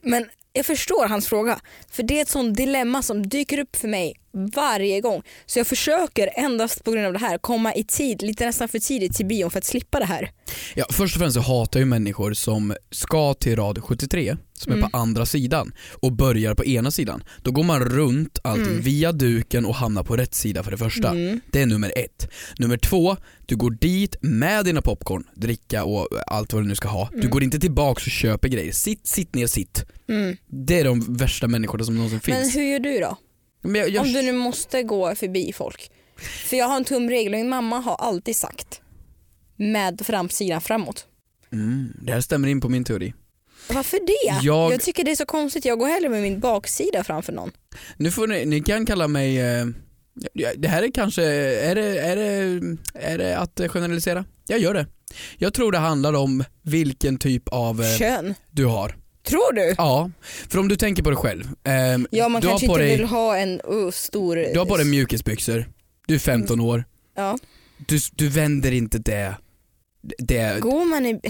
Speaker 2: Men jag förstår hans fråga. För det är ett sånt dilemma som dyker upp för mig varje gång. Så jag försöker endast på grund av det här komma i tid, lite nästan för tidigt till bion för att slippa det här.
Speaker 3: Ja, först och främst så hatar jag människor som ska till rad 73, som är
Speaker 2: Mm.
Speaker 3: på andra sidan och börjar på ena sidan. Då går man runt allting
Speaker 2: Mm.
Speaker 3: via duken och hamnar på rätt sida för det första.
Speaker 2: Mm.
Speaker 3: Det är nummer ett. Nummer två, du går dit med dina popcorn, dricka och allt vad du nu ska ha. Du
Speaker 2: Mm.
Speaker 3: går inte tillbaks och köper grejer. Sitt, sitt ner, sitt.
Speaker 2: Mm.
Speaker 3: Det är de värsta människorna som någonsin
Speaker 2: Men
Speaker 3: finns.
Speaker 2: hur gör du då?
Speaker 3: Jag, jag,
Speaker 2: Om du nu måste gå förbi folk. För jag har en tumregel och min mamma har alltid sagt med framsidan framåt.
Speaker 3: mm, det här stämmer in på min teori.
Speaker 2: Varför det?
Speaker 3: Jag-
Speaker 2: Jag tycker det är så konstigt. Jag går hellre med min baksida framför någon.
Speaker 3: Nu får ni, ni kan kalla mig, eh, det här är kanske, är det, är, det, är det att generalisera? Jag gör det. Jag tror det handlar om vilken typ av eh,
Speaker 2: Kön.
Speaker 3: du har.
Speaker 2: Tror du?
Speaker 3: Ja, för om du tänker på dig själv. ehm,
Speaker 2: Ja man kanske inte
Speaker 3: dig,
Speaker 2: vill ha en uh, stor...
Speaker 3: Du har på dig mjukisbyxor, du är 15 år,
Speaker 2: Ja.
Speaker 3: du, du vänder inte det. det
Speaker 2: Går man i...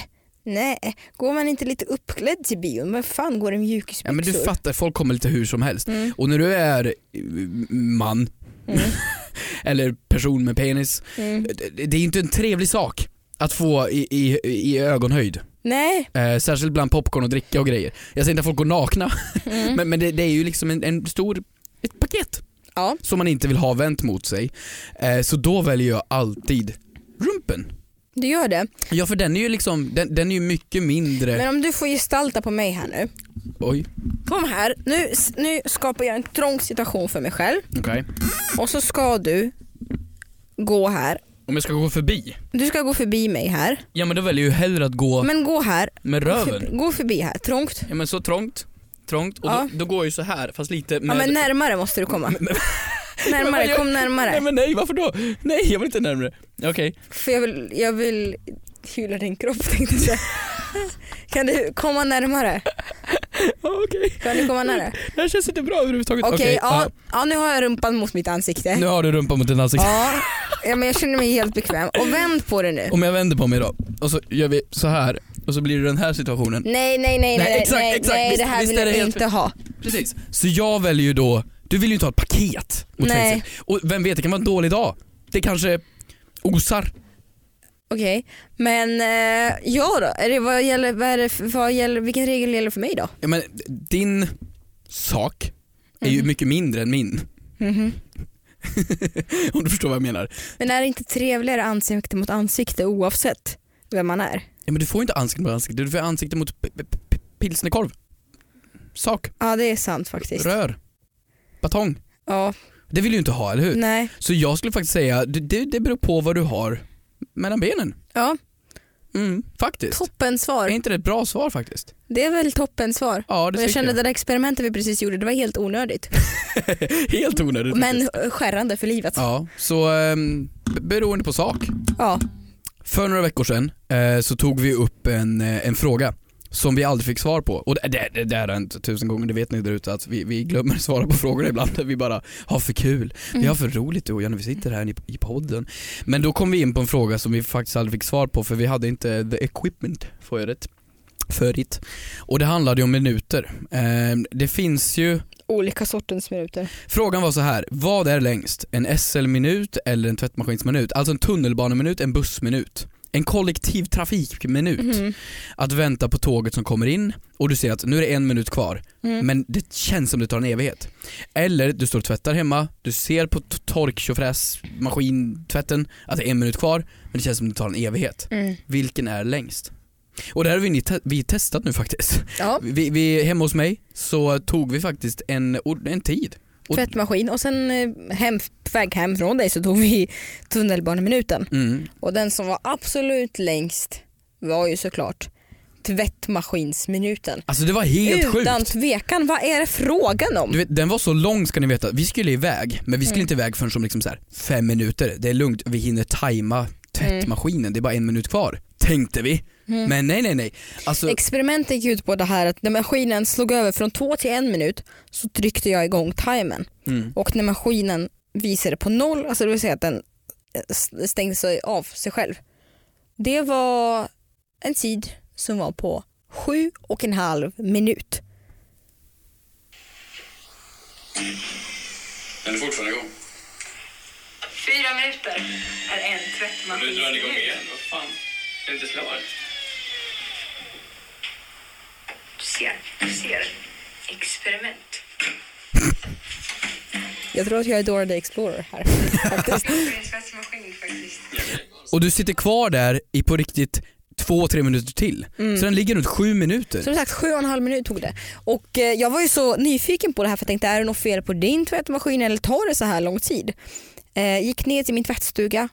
Speaker 2: Nej, går man inte lite uppklädd till bion? Men fan går det mjukisbyxor?
Speaker 3: ja, men du fattar, folk kommer lite hur som helst.
Speaker 2: Mm.
Speaker 3: Och när du är eh, man,
Speaker 2: Mm. *laughs*
Speaker 3: eller person med penis,
Speaker 2: Mm.
Speaker 3: det, det är inte en trevlig sak att få i, i, i ögonhöjd.
Speaker 2: Nej.
Speaker 3: Eh, särskilt bland popcorn och dricka och grejer. Jag säger inte att folk går nakna,
Speaker 2: Mm. *laughs*
Speaker 3: men, men det, det är ju liksom en, en stor, ett paket
Speaker 2: Ja.
Speaker 3: som man inte vill ha vänt mot sig. Eh, så då väljer jag alltid rumpen.
Speaker 2: Du gör det.
Speaker 3: Ja för den är ju liksom, den, den är ju mycket mindre,
Speaker 2: Men om du får gestalta på mig här nu.
Speaker 3: oj,
Speaker 2: Kom här. Nu, nu skapar jag en trång situation för mig själv.
Speaker 3: okej.
Speaker 2: Och så ska du gå här.
Speaker 3: Om jag ska gå förbi,
Speaker 2: Du ska gå förbi mig här.
Speaker 3: ja men då väljer jag ju hellre att gå
Speaker 2: Men gå här.
Speaker 3: med röven.
Speaker 2: Gå förbi här. Trångt.
Speaker 3: Ja men så trångt, trångt och
Speaker 2: Ja.
Speaker 3: då, då går jag ju så här fast lite med...
Speaker 2: Ja men närmare måste du komma. *laughs*
Speaker 3: Men-
Speaker 2: Närmare,
Speaker 3: jag-
Speaker 2: kom
Speaker 3: Nej
Speaker 2: närmare.
Speaker 3: men nej, varför då? Nej jag vill inte närmare. Okej.
Speaker 2: För jag vill, jag vill hylla din kropp tänkte jag säga. Kan du komma närmare? *laughs*
Speaker 3: Okej,
Speaker 2: Kan du komma nära?
Speaker 3: det här känns inte bra överhuvudtaget.
Speaker 2: Okej, ja,
Speaker 3: ja.
Speaker 2: ja nu har jag rumpan mot mitt ansikte.
Speaker 3: Nu har du rumpan mot din ansikte.
Speaker 2: Ja, ja men jag känner mig helt bekväm. Och vänd på det nu.
Speaker 3: Om jag vänder på mig då, och så gör vi så här och så blir det den här situationen.
Speaker 2: Nej nej nej nej,
Speaker 3: Nej, exakt,
Speaker 2: nej,
Speaker 3: exakt.
Speaker 2: nej det här
Speaker 3: visst
Speaker 2: vill
Speaker 3: det
Speaker 2: jag
Speaker 3: helt
Speaker 2: inte ha.
Speaker 3: Precis. Så jag väljer ju då, du vill ju inte ha ett paket mot
Speaker 2: Nej.
Speaker 3: Och vem vet, det kan vara en dålig dag. Det kanske osar.
Speaker 2: Okej, men eh, ja då? Är det, vad gäller, vad är det, vad gäller, vilken regel gäller för mig då?
Speaker 3: Ja, men din sak är ju
Speaker 2: Mhm.
Speaker 3: mycket mindre än min.
Speaker 2: Mhm. *laughs*
Speaker 3: Om du förstår vad jag menar.
Speaker 2: Men är det inte trevligare ansikte mot ansikte oavsett vem man är?
Speaker 3: Ja, men du får inte ansikte mot ansikte, du får ansikte mot pilsnerkorv. Sak,
Speaker 2: Ja det är sant faktiskt.
Speaker 3: rör, batong.
Speaker 2: Ja,
Speaker 3: Det vill du ju inte ha, eller hur?
Speaker 2: nej.
Speaker 3: Så jag skulle faktiskt säga, det, det beror på vad du har mellan benen.
Speaker 2: Ja,
Speaker 3: Mm, faktiskt.
Speaker 2: toppen
Speaker 3: Är
Speaker 2: svar.
Speaker 3: inte det ett bra svar faktiskt?
Speaker 2: Det är väl toppen svar.
Speaker 3: Ja, det
Speaker 2: Och jag kände
Speaker 3: jag.
Speaker 2: det där experimentet vi precis gjorde, det var helt onödigt. *laughs*
Speaker 3: Helt onödigt
Speaker 2: Men
Speaker 3: faktiskt.
Speaker 2: skärrande för livet.
Speaker 3: Ja, så um, beroende på sak.
Speaker 2: Ja.
Speaker 3: För några veckor sedan eh, så tog vi upp en, eh, en fråga som vi aldrig fick svar på. Och det, det, det, det har hänt tusen gånger, det vet ni där ute att vi, vi glömmer svara på *laughs* frågor ibland. Vi bara har för kul. Vi har för roligt du och jag när vi sitter här i, i podden. Men då kom vi in på en fråga som vi faktiskt aldrig fick svar på för vi hade inte the equipment för det. För det. Och det handlade ju om minuter. Eh, det finns ju
Speaker 2: Olika sortens minuter.
Speaker 3: Frågan var så här, vad är längst? En SL-minut eller en tvättmaskinsminut? Alltså en tunnelbaneminut, en bussminut. En kollektivtrafikminut.
Speaker 2: Mhm.
Speaker 3: Att vänta på tåget som kommer in och du ser att nu är det en minut kvar,
Speaker 2: Mm.
Speaker 3: men det känns som det tar en evighet. Eller du står och tvättar hemma, du ser på torktjofräs-maskintvätten att det är en minut kvar, men det känns som det tar en evighet.
Speaker 2: Mm.
Speaker 3: Vilken är längst? Och det här har vi, te- vi testat nu faktiskt.
Speaker 2: Ja,
Speaker 3: Vi, vi, hemma hos mig så tog vi faktiskt en, en tid. Och-
Speaker 2: tvättmaskin och sen eh, hem, på väg hem från dig så tog vi tunnelbaneminuten.
Speaker 3: Mm.
Speaker 2: Och den som var absolut längst var ju såklart tvättmaskinsminuten.
Speaker 3: Alltså det var helt
Speaker 2: Utan
Speaker 3: sjukt.
Speaker 2: tvekan, vad är det frågan om?
Speaker 3: Du vet, den var så lång ska ni veta, vi skulle iväg men vi skulle
Speaker 2: Mm.
Speaker 3: inte iväg förrän som liksom så här, fem minuter. Det är lugnt, vi hinner tajma tvättmaskinen, det är bara en minut kvar. Tänkte vi.
Speaker 2: Mm.
Speaker 3: Men nej nej nej. Alltså,
Speaker 2: Experimentet gick ut på det här att när maskinen slog över från två till en minut så tryckte jag igång timern
Speaker 3: mm.
Speaker 2: och när maskinen visade på noll, alltså det vill säga att den stängde sig av sig själv. Det var en tid som var på sju och en halv minut.
Speaker 3: Den är fortfarande igång.
Speaker 2: Fyra minuter är en tvättmaskin.
Speaker 3: Vad fan? Är inte klar?
Speaker 2: Ser. Experiment. Jag tror att jag är Dora the Explorer här *laughs* faktiskt.
Speaker 3: Och du sitter kvar där i på riktigt två, tre minuter till. Så den ligger runt sju minuter.
Speaker 2: Som sagt sju och en halv minut tog det. Och eh, jag var ju så nyfiken på det här för jag tänkte är det något fel på din tvättmaskin eller tar det så här lång tid? Eh, gick ner till min tvättstuga.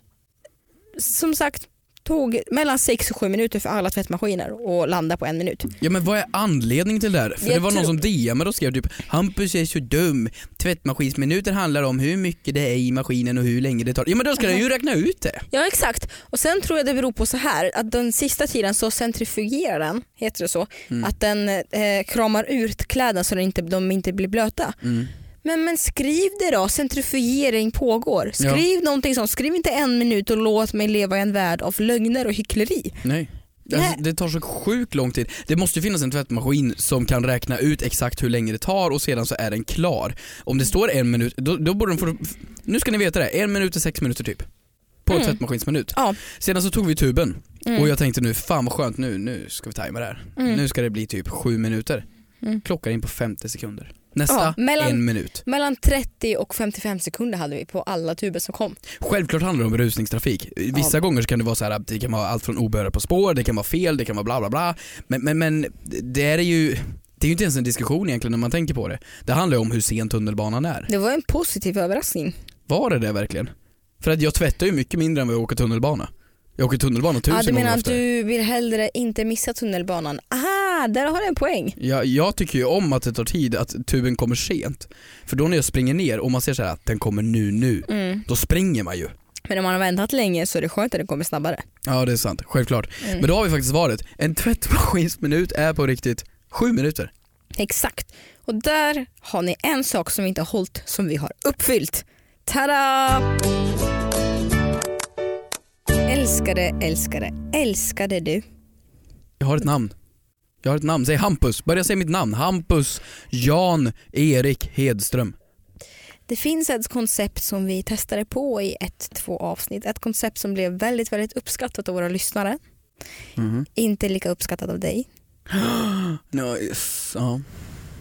Speaker 2: Som sagt tog mellan sex och sju minuter för alla tvättmaskiner och landa på en minut.
Speaker 3: Ja men vad är anledningen till det här? För
Speaker 2: Jag
Speaker 3: det var någon som DMade och skrev typ Hampus är så dum, tvättmaskinsminuter handlar om hur mycket det är i maskinen och hur länge det tar. Ja men då ska den ju räkna ut det.
Speaker 2: Ja exakt. Och sen tror jag det beror på så här att den sista tiden så centrifugerar den, heter det så,
Speaker 3: Mm.
Speaker 2: att den eh, kramar ut kläderna så att inte, de inte blir blöta.
Speaker 3: Mm.
Speaker 2: Men, men skriv det då, centrifugering pågår. Skriv någonting sånt, skriv inte en minut och låt mig leva i en värld av lögner och hyckleri.
Speaker 3: Nej. Alltså, det tar så sjukt lång tid. Det måste ju finnas en tvättmaskin som kan räkna ut exakt hur länge det tar och sedan så är den klar. Om det står en minut, då, då borde den få, nu ska ni veta det, en minut är sex minuter typ. På en tvättmaskinsminut.
Speaker 2: Ja.
Speaker 3: Sedan så tog vi tuben
Speaker 2: Mm.
Speaker 3: och jag tänkte nu, fan vad skönt nu, nu ska vi tajma det här.
Speaker 2: Mm.
Speaker 3: Nu ska det bli typ sju minuter.
Speaker 2: Mm.
Speaker 3: Klockar in på 50 sekunder. Nästa,
Speaker 2: Ja, mellan-
Speaker 3: en minut.
Speaker 2: Mellan 30 och 55 sekunder hade vi på alla tuber som kom.
Speaker 3: Självklart handlar det om rusningstrafik. Vissa gånger så kan det vara så här, att det kan vara allt från obehöriga på spår, det kan vara fel, det kan vara bla bla bla. Men, men, men det är ju det är ju inte ens en diskussion egentligen när man tänker på det. Det handlar ju om hur sen tunnelbanan är.
Speaker 2: Det var en positiv överraskning.
Speaker 3: Var det det verkligen? För att jag tvättar ju mycket mindre än vad jag åker tunnelbana. Jag åker tunnelbana tusen
Speaker 2: Ja, du menar att
Speaker 3: oftare.
Speaker 2: du vill hellre inte missa tunnelbanan? Aha, där har du en poäng.
Speaker 3: Jag, jag tycker ju om att det tar tid, att tuben kommer sent. För då när jag springer ner och man ser så här att den kommer nu, nu,
Speaker 2: Mm.
Speaker 3: då springer man ju.
Speaker 2: Men om man har väntat länge så är det skönt att det kommer snabbare.
Speaker 3: Ja det är sant, självklart.
Speaker 2: Mm.
Speaker 3: Men då har vi faktiskt svaret. En tvättmaskinsminut är på riktigt sju minuter.
Speaker 2: Exakt. Och där har ni en sak som vi inte har hållit som vi har uppfyllt. Tada! Älskade, älskade, älskade du.
Speaker 3: Jag har ett namn. Jag har ett namn, säg Hampus. Börja säga mitt namn. Hampus Jan Erik Hedström.
Speaker 2: Det finns ett koncept som vi testade på i ett, två avsnitt. Ett koncept som blev väldigt, väldigt uppskattat av våra lyssnare.
Speaker 3: Mhm.
Speaker 2: Inte lika uppskattat av dig. *gasps*
Speaker 3: No, yes.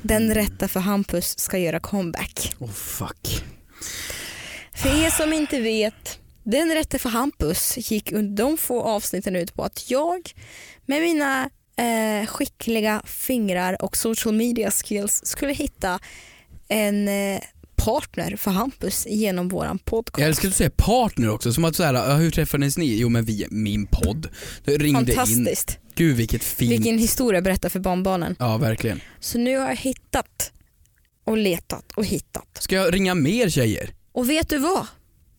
Speaker 2: Den rätta för Hampus ska göra comeback.
Speaker 3: Oh fuck.
Speaker 2: För er som inte vet, den rätte för Hampus gick under de få avsnitten ut på att jag med mina eh, skickliga fingrar och social media skills skulle hitta en eh, partner för Hampus genom våran podcast.
Speaker 3: Jag älskar att du säger partner också, som att såhär, hur träffades ni? Jo men via min podd. Det ringde in.
Speaker 2: Fantastiskt.
Speaker 3: Gud vilket fint.
Speaker 2: Vilken historia berätta för barnbarnen.
Speaker 3: Ja verkligen.
Speaker 2: Så nu har jag hittat och letat och hittat.
Speaker 3: Ska jag ringa mer tjejer?
Speaker 2: Och vet du vad?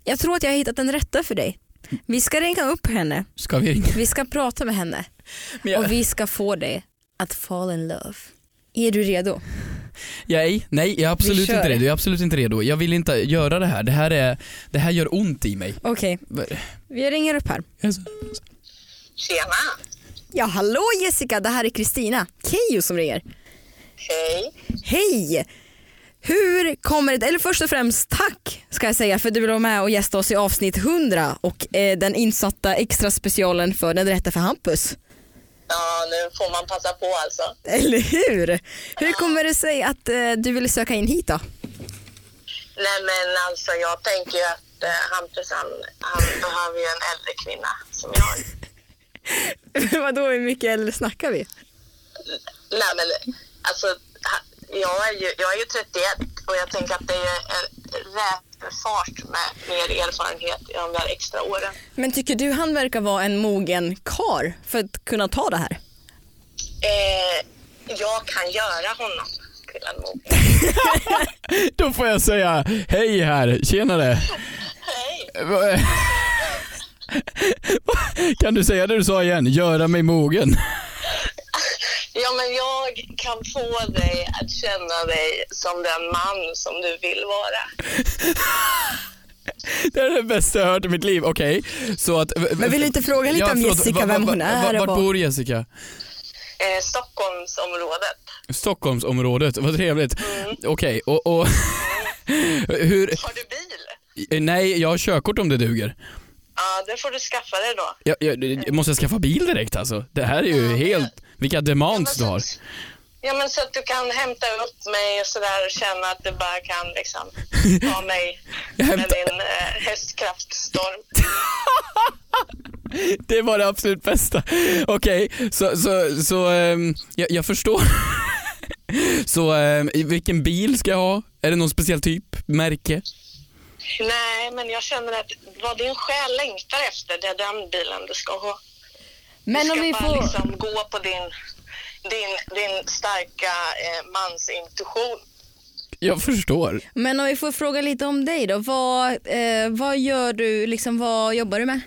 Speaker 2: Jag tror att jag har hittat den rätta för dig. Vi ska ringa upp henne,
Speaker 3: Ska vi ringa?
Speaker 2: vi ska prata med henne
Speaker 3: Men jag,
Speaker 2: och vi ska få dig att fall in love. Är du redo?
Speaker 3: nej, nej jag är absolut inte redo. Jag är absolut inte redo. Jag vill inte göra det här. Det här, är, det här gör ont i mig.
Speaker 2: Okej, vi ringer upp här.
Speaker 4: Tjena!
Speaker 2: Ja, hallå Jessica, det här är Kristina Keyyo som ringer.
Speaker 4: Hej!
Speaker 2: Hej! Hur kommer det, eller först och främst tack ska jag säga för du vill vara med och gästa oss i avsnitt 100 och eh, den insatta extra specialen för Den rätta för Hampus.
Speaker 4: Ja, nu får man passa på alltså.
Speaker 2: Eller hur? Hur kommer det sig att eh, du ville söka in hit då?
Speaker 4: Nej men alltså jag tänker ju att eh, Hampus han, han behöver ju en äldre kvinna som jag. *laughs*
Speaker 2: Vadå hur mycket äldre snackar vi?
Speaker 4: Nej men alltså jag är, ju, jag är ju 31 och jag tänker att det är rätt fart med mer erfarenhet i de där extra åren.
Speaker 2: Men tycker du han verkar vara en mogen kar för att kunna ta det här?
Speaker 4: Eh, jag kan göra honom till en mogen. *laughs*
Speaker 3: Då får jag säga hej här, tjenare.
Speaker 4: Hej! *laughs*
Speaker 3: Kan du säga det du sa igen? Göra mig mogen.
Speaker 4: Ja, kan få dig att känna dig som den man som du vill vara. *laughs*
Speaker 3: Det är det bästa jag har hört i mitt liv. Okej, så att...
Speaker 2: Men vill du inte fråga lite om
Speaker 3: förlåt,
Speaker 2: Jessica, vem hon är
Speaker 3: Vart
Speaker 2: vad-
Speaker 3: bor Jessica?
Speaker 4: Eh, Stockholmsområdet.
Speaker 3: Stockholmsområdet, vad trevligt.
Speaker 2: Mm.
Speaker 3: Okej, och, och *laughs* Hur,
Speaker 4: Har du bil?
Speaker 3: eh, nej, jag har körkort om det duger.
Speaker 4: Ja, det får du skaffa dig då.
Speaker 3: Jag, jag, jag måste jag skaffa bil direkt alltså? Det här är ju helt, vilka demands du har.
Speaker 4: Ja, men så att du kan hämta upp mig och sådär och känna att du bara kan liksom ta mig *laughs* med din eh, hästkraftstorm. *laughs*
Speaker 3: Det var det absolut bästa. Okej, så, så, så ehm, jag, jag förstår. *laughs* så i vilken bil ska jag ha? Är det någon speciell typ? Märke?
Speaker 4: Nej, men jag känner att vad din själ längtar efter, det är den bilen du ska ha.
Speaker 2: Men
Speaker 4: du
Speaker 2: om
Speaker 4: ska
Speaker 2: vi
Speaker 4: bara
Speaker 2: får...
Speaker 4: liksom gå på din, din, din starka eh, mansintuition.
Speaker 3: Jag förstår.
Speaker 2: Men om vi får fråga lite om dig då. Vad, eh, vad gör du, liksom, vad jobbar du med?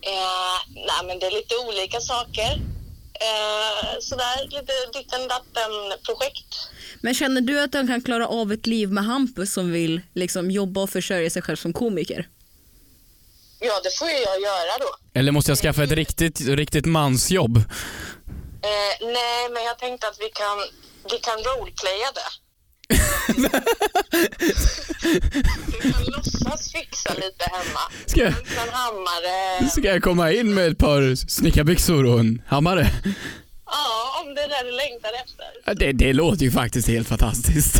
Speaker 4: Eh, nej, men det är lite olika saker. Eh, sådär, lite ditten datten projekt.
Speaker 2: Men känner du att du kan klara av ett liv med Hampus som vill liksom, jobba och försörja sig själv som komiker?
Speaker 4: Ja, det får ju jag göra då.
Speaker 3: Eller måste jag skaffa ett riktigt, riktigt mansjobb?
Speaker 4: Eh, nej, men jag tänkte att vi kan, vi kan roleplaya det. *laughs* du kan låtsas fixa lite hemma.
Speaker 3: Ska jag,
Speaker 4: En hammare.
Speaker 3: ska jag komma in med ett par snickarbyxor och en hammare?
Speaker 4: Ja, om det är det du längtar efter.
Speaker 3: Ja, Det, det låter ju faktiskt helt fantastiskt.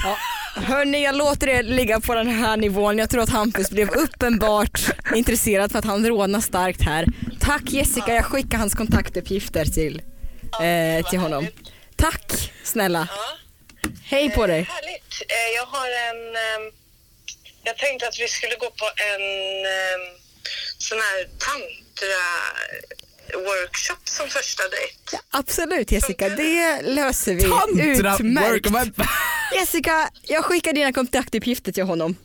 Speaker 2: Hörni, jag låter er ligga på den här nivån. Jag tror att Hampus blev uppenbart intresserad för att han rodnar starkt här. Tack Jessica, jag skickar hans kontaktuppgifter till, eh, till honom. Tack snälla.
Speaker 4: Ja.
Speaker 2: Hej på dig.
Speaker 4: Härligt. Eh, jag har en... ehm, jag tänkte att vi skulle gå på en um, sån här tantra-workshop som första dejt.
Speaker 2: Absolut Jessica, det löser vi
Speaker 3: Tantra
Speaker 2: utmärkt.
Speaker 3: work... vad-
Speaker 2: Jessica, jag skickar dina kontaktuppgifter till honom.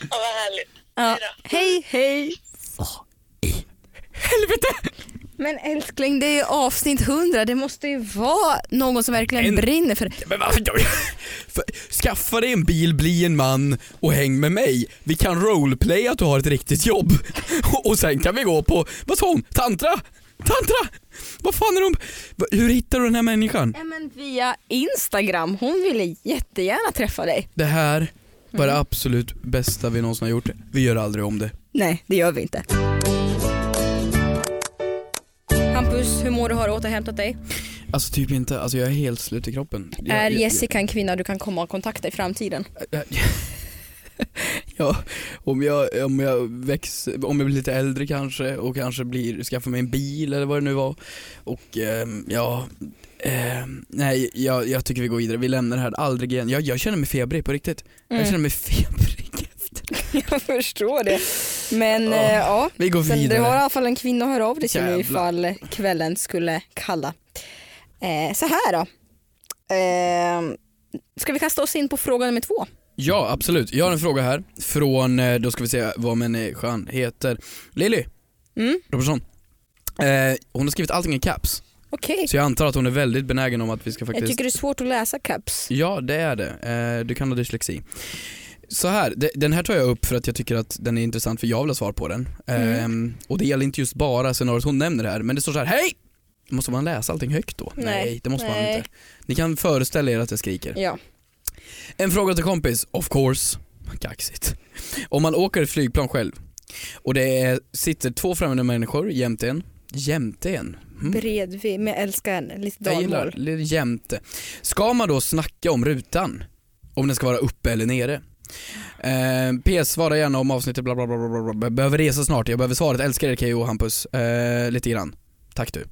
Speaker 4: Ja, vad härligt.
Speaker 2: Ja.
Speaker 4: Hej.
Speaker 2: Hej, hej.
Speaker 3: Helvete!
Speaker 2: Men älskling, det är ju avsnitt 100. Det måste ju vara någon som verkligen
Speaker 3: En-
Speaker 2: brinner för
Speaker 3: Men varför *laughs* Skaffa dig en bil, bli en man och häng med mig. Vi kan roleplaya att du har ett riktigt jobb. *laughs* Och sen kan vi gå på, vad sa hon? Tantra? Tantra? Vad fan är? Va- Hur hittar du den här människan?
Speaker 2: Ja, men via Instagram. Hon ville jättegärna träffa dig.
Speaker 3: Det här var det absolut bästa vi någonsin har gjort. Vi gör aldrig om det.
Speaker 2: Nej, det gör vi inte. Mår du? Har du återhämtat dig?
Speaker 3: Alltså typ inte, alltså jag är helt slut i kroppen. Jag,
Speaker 2: är
Speaker 3: jag-
Speaker 2: Jessica en kvinna du kan komma och kontakta i framtiden? *laughs*
Speaker 3: Ja, om jag, om jag växer, om jag blir lite äldre kanske och kanske blir, skaffar mig en bil eller vad det nu var. Och ehm, ja, ehm, nej jag, jag tycker vi går vidare, vi lämnar det här aldrig igen. Jag, jag känner mig febrig på riktigt. Jag
Speaker 2: Mm.
Speaker 3: känner mig *laughs* febrig efter.
Speaker 2: Jag förstår det. Men
Speaker 3: Ja,
Speaker 2: eh, ja,
Speaker 3: Vi går
Speaker 2: Sen
Speaker 3: vidare.
Speaker 2: har i alla fall en kvinna höra av dig till
Speaker 3: Jävlar.
Speaker 2: ifall kvällen skulle kalla. Eh, så här då. Eh, ska vi kasta oss in på fråga nummer två?
Speaker 3: Ja absolut, jag har en fråga här från, eh, då ska vi se vad människan heter. Lilly
Speaker 2: Mm,
Speaker 3: Robertsson. Eh, hon har skrivit allting i caps,
Speaker 2: Okej.
Speaker 3: så jag antar att hon är väldigt benägen om att vi ska faktiskt
Speaker 2: Jag tycker det är svårt att läsa caps.
Speaker 3: Ja, det är det. Eh, du kan ha dyslexi. Så här, de- den här tar jag upp för att jag tycker att den är intressant för jag vill ha svar på den. Ehm, och det gäller inte just bara scenariot hon nämner här, men det står så här, hej! Måste man läsa allting högt då?
Speaker 2: Nej.
Speaker 3: det måste man
Speaker 2: Nej.
Speaker 3: inte. Ni kan föreställa er att jag skriker.
Speaker 2: Ja.
Speaker 3: En fråga till kompis, of course. Kaxigt. Om man åker ett flygplan själv och det är, sitter två främmande människor jämte en, jämte en? Mm.
Speaker 2: Bredvid, men jag älskar lite
Speaker 3: Jag gillar
Speaker 2: dalmål.
Speaker 3: lite jämte. Ska man då snacka om rutan? Om den ska vara uppe eller nere? Eh, PS, svara gärna om avsnittet bla bla bla bla bla. Behöver resa snart, jag behöver svaret. Älskar er Keyyo och Hampus. Eh, lite grann. Tack du.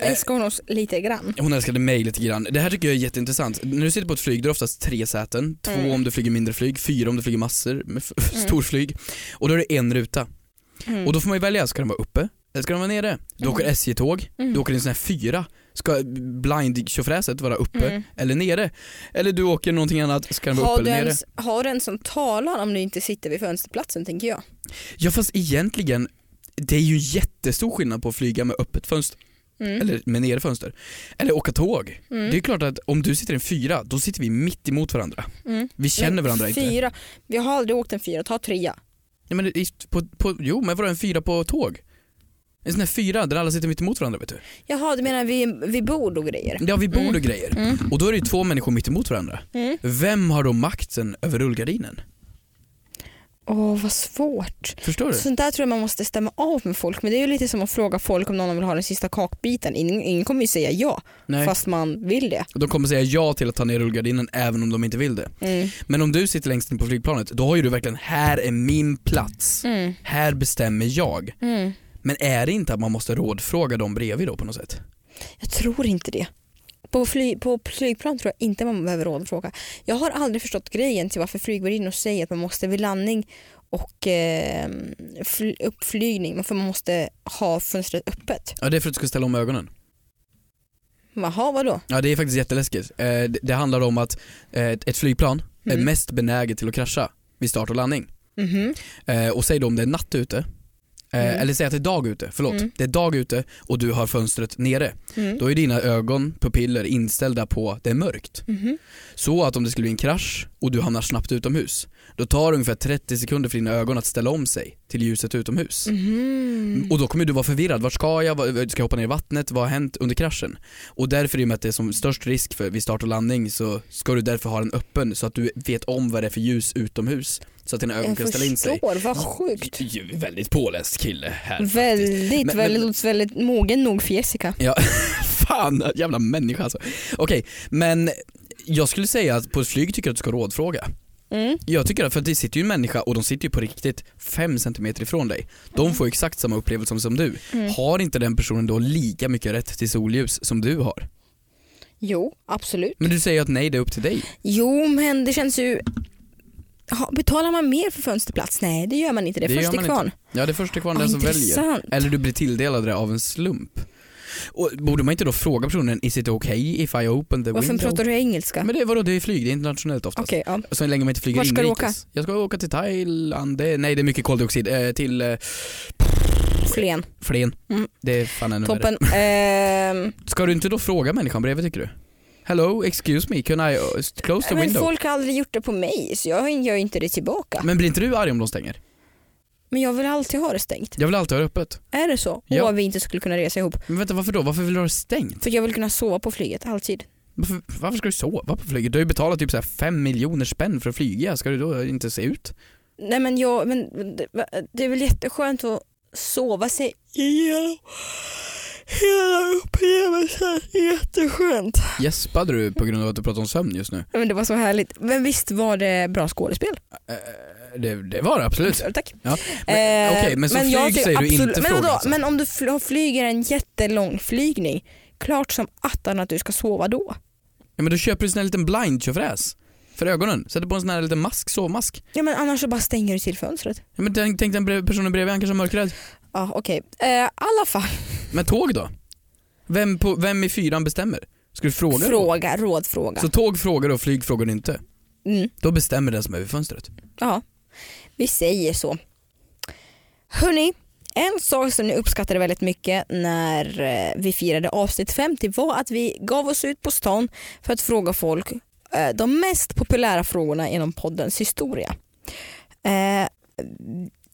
Speaker 2: Älskar hon oss lite grann?
Speaker 3: Hon älskade mig lite grann. Det här tycker jag är jätteintressant. När du sitter på ett flyg, då är det oftast tre säten. Två
Speaker 2: Mm.
Speaker 3: om du flyger mindre flyg, fyra om du flyger massor med f- *laughs* storflyg. Och då är det en ruta.
Speaker 2: Mm.
Speaker 3: Och då får man ju välja, ska den vara uppe eller ska den vara nere? Du åker SJ-tåg,
Speaker 2: Mm.
Speaker 3: du åker en sån här fyra. Ska blind tjofräset vara uppe
Speaker 2: Mm.
Speaker 3: eller nere? Eller du åker någonting annat, ska den vara uppe
Speaker 2: du,
Speaker 3: eller nere?
Speaker 2: ens, har du en som talar om du inte sitter vid fönsterplatsen tänker jag.
Speaker 3: Ja fast egentligen, det är ju jättestor skillnad på att flyga med öppet fönster,
Speaker 2: Mm.
Speaker 3: eller med nere fönster. Eller åka tåg.
Speaker 2: Mm.
Speaker 3: Det är klart att om du sitter i en fyra, då sitter vi mitt emot varandra.
Speaker 2: Mm.
Speaker 3: Vi känner
Speaker 2: Men
Speaker 3: varandra inte.
Speaker 2: fyra, Vi har aldrig åkt en fyra, ta trea.
Speaker 3: Ja, men på, på, jo men vadå en fyra på tåg? En sån här fyra där alla sitter mitt emot varandra vet du.
Speaker 2: Jaha, du menar vid, vid bord och grejer?
Speaker 3: Ja vid bord
Speaker 2: Mm.
Speaker 3: och grejer.
Speaker 2: Mm.
Speaker 3: Och då är det ju två människor mitt emot varandra.
Speaker 2: Mm.
Speaker 3: Vem har då makten över rullgardinen?
Speaker 2: Åh vad svårt.
Speaker 3: Förstår du?
Speaker 2: Sånt där tror jag man måste stämma av med folk men det är ju lite som att fråga folk om någon vill ha den sista kakbiten. Ingen, ingen kommer ju säga ja
Speaker 3: Nej.
Speaker 2: fast man vill det.
Speaker 3: De kommer säga ja till att ta ner rullgardinen även om de inte vill det.
Speaker 2: Mm.
Speaker 3: Men om du sitter längst in på flygplanet, då har ju du verkligen, här är min plats.
Speaker 2: Mm.
Speaker 3: Här bestämmer jag.
Speaker 2: Mm.
Speaker 3: Men är det inte att man måste rådfråga dem bredvid då på något sätt?
Speaker 2: Jag tror inte det. På, fly, på flygplan tror jag inte man behöver rådfråga. Jag har aldrig förstått grejen till varför flygvärdinnor säger att man måste vid landning och eh, fly, uppflygning, för man måste ha fönstret öppet.
Speaker 3: Ja det är för att du ska ställa om ögonen.
Speaker 2: Jaha, vadå?
Speaker 3: Ja det är faktiskt jätteläskigt. Eh, det, det handlar om att eh, ett flygplan är
Speaker 2: Mm.
Speaker 3: mest benäget till att krascha vid start och landning.
Speaker 2: Mhm.
Speaker 3: Eh, och säg då om det är natt ute, eh,
Speaker 2: Mm.
Speaker 3: eller säg att det är dag ute, förlåt.
Speaker 2: Mm.
Speaker 3: Det är dag ute och du har fönstret nere.
Speaker 2: Mm.
Speaker 3: Då är dina ögon, pupiller inställda på att det är mörkt.
Speaker 2: Mhm.
Speaker 3: Så att om det skulle bli en krasch och du hamnar snabbt utomhus, då tar det ungefär 30 sekunder för dina ögon att ställa om sig till ljuset utomhus.
Speaker 2: Mhm.
Speaker 3: Och då kommer du vara förvirrad, vart ska jag, ska jag hoppa ner i vattnet, vad har hänt under kraschen? Och därför i och med att det är som störst risk för vid start och landning så ska du därför ha den öppen så att du vet om vad det är för ljus utomhus. Så att dina ögon
Speaker 2: Jag
Speaker 3: kan ställa in sig.
Speaker 2: förstår, vad sjukt.
Speaker 3: Ju- Väldigt påläst kille här faktiskt.
Speaker 2: Väldigt,
Speaker 3: Men-
Speaker 2: väldigt, väldigt mogen nog för Jessica.
Speaker 3: Ja, *laughs* fan jävla människa alltså. Okej, men jag skulle säga att på ett flyg tycker jag att du ska rådfråga.
Speaker 2: Mm.
Speaker 3: Jag tycker att, för det sitter ju en människa och de sitter ju på riktigt 5 cm ifrån dig. De får exakt samma upplevelse som du.
Speaker 2: Mm.
Speaker 3: Har inte den personen då lika mycket rätt till solljus som du har?
Speaker 2: Jo, absolut.
Speaker 3: Men du säger att nej, det är upp till dig.
Speaker 2: Jo, men det känns ju... Ha, betalar man mer för fönsterplats? Nej, det gör man inte. Det är först till kvarn.
Speaker 3: Ja, det är först till kvarn den som väljer. Eller du blir tilldelad det av en slump. Och borde man inte då fråga personen, is it okay if I open the
Speaker 2: Varför
Speaker 3: window?
Speaker 2: pratar du engelska?
Speaker 3: Men det vadå, det är flyg, det är internationellt oftast.
Speaker 2: Okej, ja.
Speaker 3: Så länge man inte flyger
Speaker 2: Vart ska du
Speaker 3: inrikes. Jag ska åka till Thailand, det, nej det är mycket koldioxid, eh, till eh,
Speaker 2: Flen.
Speaker 3: Flen.
Speaker 2: Mm.
Speaker 3: Det är fan ännu värre.
Speaker 2: Toppen. Ehm,
Speaker 3: Ska du inte då fråga människan bredvid tycker du? Hello, excuse me, can I uh, close the
Speaker 2: men
Speaker 3: window?
Speaker 2: folk har aldrig gjort det på mig så jag gör inte det tillbaka. Men,
Speaker 3: Men blir inte du arg om de stänger?
Speaker 2: Jag vill alltid ha det stängt.
Speaker 3: Jag vill alltid ha det öppet.
Speaker 2: Är det så?
Speaker 3: Ja.
Speaker 2: Och vi inte skulle kunna resa ihop.
Speaker 3: Men vänta varför då? Varför vill du ha det stängt?
Speaker 2: För jag vill kunna sova på flyget, alltid.
Speaker 3: Varför, varför ska du sova på flyget? Du har ju betalat typ så här 5 miljoner spänn för att flyga, ska du då inte se ut?
Speaker 2: Nej men jag, men det, är väl jätteskönt att sova sig igenom hela upplevelsen. Jätteskönt.
Speaker 3: Gäspade du på grund av att du pratar om sömn just nu?
Speaker 2: Men det var så härligt. Men visst var det bra skådespel?
Speaker 3: Eh, det, det var det absolut.
Speaker 2: Tack.
Speaker 3: Ja. Men,
Speaker 2: Eh,
Speaker 3: Okej, men så
Speaker 2: jag
Speaker 3: flyg
Speaker 2: tycker
Speaker 3: säger du
Speaker 2: absolut-
Speaker 3: inte
Speaker 2: men,
Speaker 3: fråga
Speaker 2: vadå?
Speaker 3: alltså.
Speaker 2: men om du fl- flyger en jättelång flygning, klart som attan att du ska sova då.
Speaker 3: Ja, men då köper du en sån här liten blind tjofräs för ögonen. Sätter på en sån här liten mask, sovmask.
Speaker 2: Ja men annars så bara stänger du till fönstret.
Speaker 3: Ja, men tänk, tänk den personen bredvid, han kanske är mörkrädd.
Speaker 2: Ja okej, okay. eh, alla fall.
Speaker 3: Men tåg då? Vem, på, vem i fyran bestämmer? Ska du fråga? då?
Speaker 2: Fråga, rådfråga.
Speaker 3: Så tåg frågar och flyg frågar inte?
Speaker 2: Mm.
Speaker 3: Då bestämmer den som är vid fönstret.
Speaker 2: Ja, vi säger så. Hörni, en sak som ni uppskattade väldigt mycket när eh, vi firade avsnitt 50 var att vi gav oss ut på stan för att fråga folk eh, de mest populära frågorna inom poddens historia. Eh,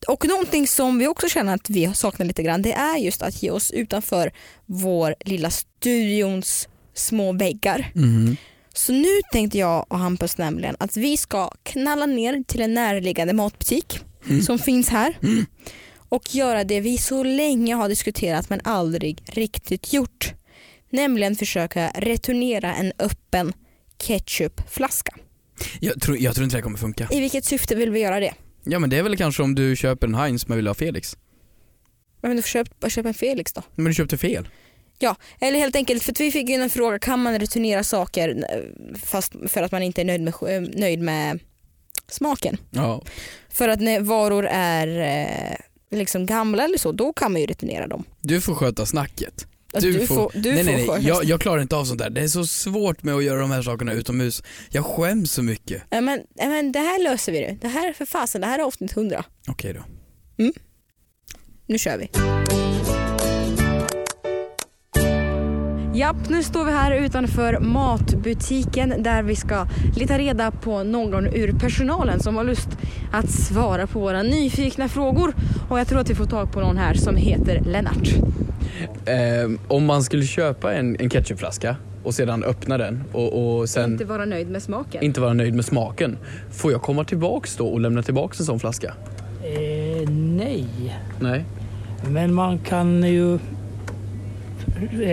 Speaker 2: och någonting som vi också känner att vi har saknat lite grann det är just att ge oss utanför vår lilla studions små väggar. Mm. Så nu tänkte jag och Hampus nämligen att vi ska knalla ner till en närliggande matbutik
Speaker 3: Mm.
Speaker 2: som finns här och göra det vi så länge har diskuterat men aldrig riktigt gjort. Nämligen försöka returnera en öppen ketchupflaska.
Speaker 3: Jag, tror, jag tror inte det kommer funka.
Speaker 2: I vilket syfte vill vi göra det?
Speaker 3: Ja men det är väl kanske om du köper en Heinz men vill ha Felix.
Speaker 2: Men du får köpa, köpa en Felix då.
Speaker 3: Men du köpte fel.
Speaker 2: Ja, eller helt enkelt för att vi fick en fråga, kan man returnera saker eh, fast för att man inte är nöjd med, eh, nöjd med smaken?
Speaker 3: Ja.
Speaker 2: För att när varor är eh, liksom gamla eller så, då kan man ju returnera dem.
Speaker 3: Du får sköta snacket.
Speaker 2: Alltså, Du, får, du
Speaker 3: nej,
Speaker 2: får
Speaker 3: nej, nej. Jag, jag klarar inte av sånt där. Det är så svårt med att göra de här sakerna utomhus. Jag skäms så mycket.
Speaker 2: Men, men det här löser vi nu. Det här är för fasen, det här är avsnitt 100.
Speaker 3: Okej då.
Speaker 2: Nu kör vi. Japp, nu står vi här utanför matbutiken där vi ska leta reda på någon ur personalen som har lust att svara på våra nyfikna frågor. Och jag tror att vi får tag på någon här som heter Lennart.
Speaker 3: Eh, om man skulle köpa en, en ketchupflaska och sedan öppna den och, och sen
Speaker 2: Inte vara nöjd med smaken.
Speaker 3: inte vara nöjd med smaken. Får jag komma tillbaks då och lämna tillbaks en sån flaska?
Speaker 5: Eh, nej,
Speaker 3: Nej.
Speaker 5: men man kan ju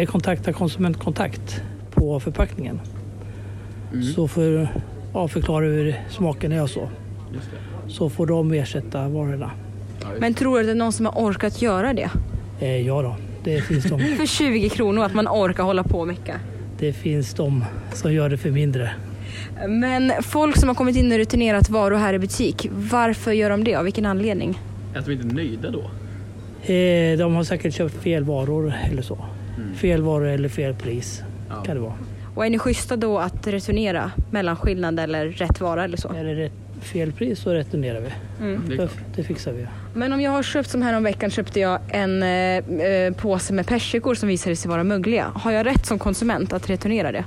Speaker 5: kontakta konsumentkontakt på förpackningen. Så för att förklara hur smaken är och så. Så får de ersätta varorna.
Speaker 2: Men tror du att det är någon som har orkat göra det?
Speaker 5: Eh, ja då, det finns, de, *laughs*
Speaker 2: För 20 kronor att man orkar hålla på och mecka.
Speaker 5: det finns de som gör det för mindre.
Speaker 2: Men folk som har kommit in och returnerat varor här i butik, varför gör de det? Av vilken anledning?
Speaker 3: Att de inte är nöjda då?
Speaker 5: Eh, de har säkert köpt fel varor eller så. Fel varor eller fel pris
Speaker 3: Ja.
Speaker 5: kan det vara.
Speaker 2: Och är ni schyssta då att returnera mellanskillnad eller rätt vara eller så?
Speaker 5: Är det rätt, fel pris så returnerar vi.
Speaker 3: Det är
Speaker 5: Det, det fixar vi.
Speaker 2: Men om jag har köpt som här om veckan köpte jag en eh, eh, påse med persikor som visade sig vara mögliga. Har jag rätt som konsument att returnera det?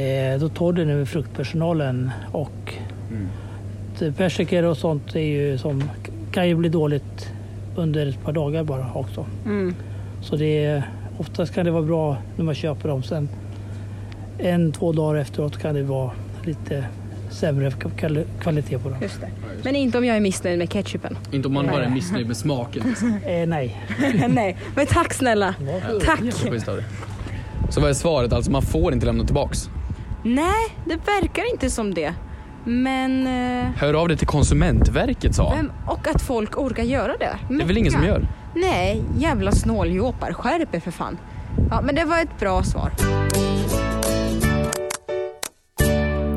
Speaker 5: Eh, då tar du det med fruktpersonalen och mm. persikor och sånt är ju som, kan ju bli dåligt under ett par dagar bara också.
Speaker 2: Mm.
Speaker 5: Så det är, oftast kan det vara bra när man köper dem. Sen en, två dagar efteråt kan det vara lite sämre kval- kvalitet på dem.
Speaker 2: Just det. Men inte om jag är missnöjd med ketchupen.
Speaker 3: Inte om man bara är missnöjd med smaken. *laughs*
Speaker 5: Eh, nej. *laughs*
Speaker 2: Nej, men tack snälla. Tack.
Speaker 3: Av dig. Så vad är svaret? Alltså man får inte lämna tillbaks?
Speaker 2: Nej, det verkar inte som det. Men... Eh,
Speaker 3: Hör av dig till Konsumentverket sa han.
Speaker 2: vem, och att folk orkar göra det.
Speaker 3: Det är väl ingen som gör?
Speaker 2: Nej, jävla snåljåpar. Skärp er för fan. Ja, men det var ett bra svar.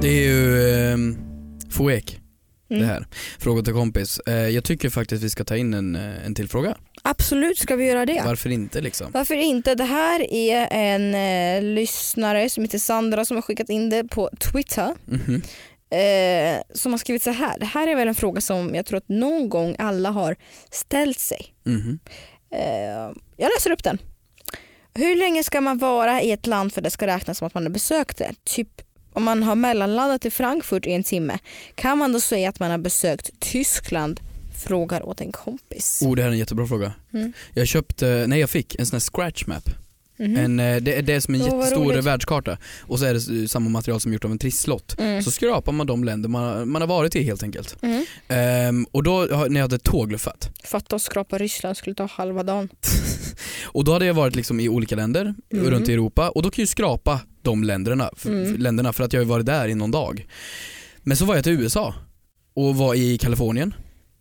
Speaker 3: Det är ju eh, Foek
Speaker 2: Mm.
Speaker 3: det här. Fråga till kompis. Eh, jag tycker faktiskt vi ska ta in en, eh, en till fråga.
Speaker 2: Absolut ska vi göra det.
Speaker 3: Varför inte liksom?
Speaker 2: Varför inte? Det här är en eh, lyssnare som heter Sandra som har skickat in det på Twitter.
Speaker 3: Mhm.
Speaker 2: Eh, som har skrivit så här. Det här är väl en fråga som jag tror att någon gång alla har ställt sig.
Speaker 3: Mhm.
Speaker 2: Eh, jag läser upp den. Hur länge ska man vara i ett land för att det ska räknas som att man har besökt det? Typ om man har mellanlandat i Frankfurt i en timme, kan man då säga att man har besökt Tyskland? Frågar åt en kompis.
Speaker 3: Oh, det här är en jättebra fråga.
Speaker 2: Mm.
Speaker 3: Jag köpte, nej jag fick en sån här scratch map.
Speaker 2: Mhm.
Speaker 3: En, eh, det, det är som en
Speaker 2: vad
Speaker 3: jättestor världskarta och så är det samma material som gjort av en trisslott.
Speaker 2: Mm.
Speaker 3: Så skrapar man de länder man, man har varit i helt enkelt.
Speaker 2: Mm.
Speaker 3: Ehm, och då, när jag hade tågluffat,
Speaker 2: Fatta att skrapa Ryssland skulle ta halva dagen. *laughs*
Speaker 3: och då hade jag varit liksom i olika länder
Speaker 2: Mm.
Speaker 3: runt i Europa och då kan jag ju skrapa de länderna, för,
Speaker 2: Mm.
Speaker 3: länderna för att jag har varit där i någon dag. Men så var jag till USA och var i Kalifornien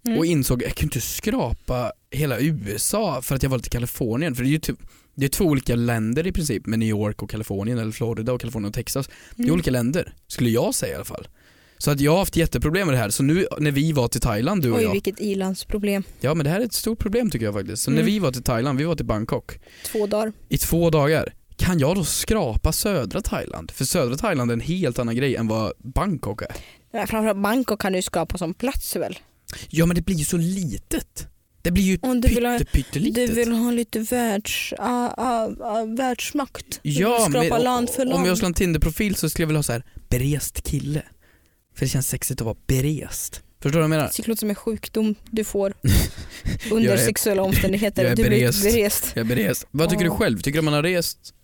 Speaker 2: Mm.
Speaker 3: och insåg att jag kan inte skrapa hela USA för att jag varit i Kalifornien. För det är ju typ, det är två olika länder i princip med New York och Kalifornien eller Florida och Kalifornien och Texas. Det är
Speaker 2: Mm.
Speaker 3: olika länder, skulle jag säga i alla fall. Så att jag har haft jätteproblem med det här. Så nu när vi var till Thailand du och
Speaker 2: Oj
Speaker 3: jag.
Speaker 2: vilket ilandsproblem.
Speaker 3: Ja men det här är ett stort problem tycker jag faktiskt. Så
Speaker 2: Mm.
Speaker 3: när vi var till Thailand, vi var till Bangkok
Speaker 2: Två dagar.
Speaker 3: i två dagar. Kan jag då skrapa södra Thailand? För södra Thailand är en helt annan grej än vad Bangkok är.
Speaker 2: Nej, Framförallt Bangkok kan du skapa som plats väl?
Speaker 3: Ja men det blir ju så litet. Det blir ju
Speaker 2: Om du vill ha-
Speaker 3: pytte, pyttelitet.
Speaker 2: Du vill ha lite världs, uh, uh, världsmakt. Du
Speaker 3: Ja, men
Speaker 2: land för land.
Speaker 3: om jag skulle ha en Tinder-profil så skulle jag vilja ha så här berest kille. För det känns sexigt att vara berest. Förstår du vad jag menar?
Speaker 2: Det låter som en sjukdom du får *laughs* under
Speaker 3: är-
Speaker 2: sexuella omständigheter.
Speaker 3: jag är berest.
Speaker 2: berest.
Speaker 3: Jag är berest. Vad tycker
Speaker 2: Ja.
Speaker 3: du själv? Tycker du man har rest?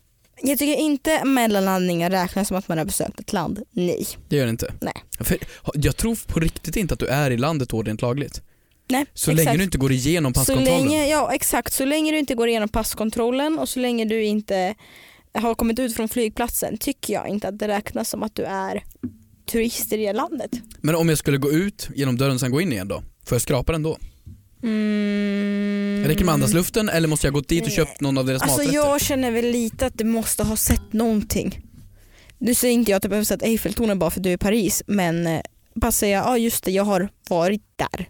Speaker 2: Jag tycker inte mellanlandningar räknas som att man har besökt ett land. Nej.
Speaker 3: Det gör det inte.
Speaker 2: Nej.
Speaker 3: För jag tror på riktigt inte att du är i landet då rent lagligt.
Speaker 2: Nej,
Speaker 3: Så
Speaker 2: exakt.
Speaker 3: länge du inte går igenom
Speaker 2: så
Speaker 3: passkontrollen.
Speaker 2: länge, Ja exakt, så länge du inte går igenom passkontrollen och så länge du inte har kommit ut från flygplatsen tycker jag inte att det räknas som att du är turister i det landet.
Speaker 3: Men om jag skulle gå ut genom dörren och sen gå in igen då? Får jag skrapa den då?
Speaker 2: Mm.
Speaker 3: Räcker med andadsluften eller måste jag gå dit och köpt någon av deras
Speaker 2: Alltså
Speaker 3: maträtter?
Speaker 2: jag känner väl lite att du måste ha sett någonting. Nu säger inte jag att du behöver sett Eiffeltornet bara för att du är i Paris men eh, bara säga ja just det jag har varit där.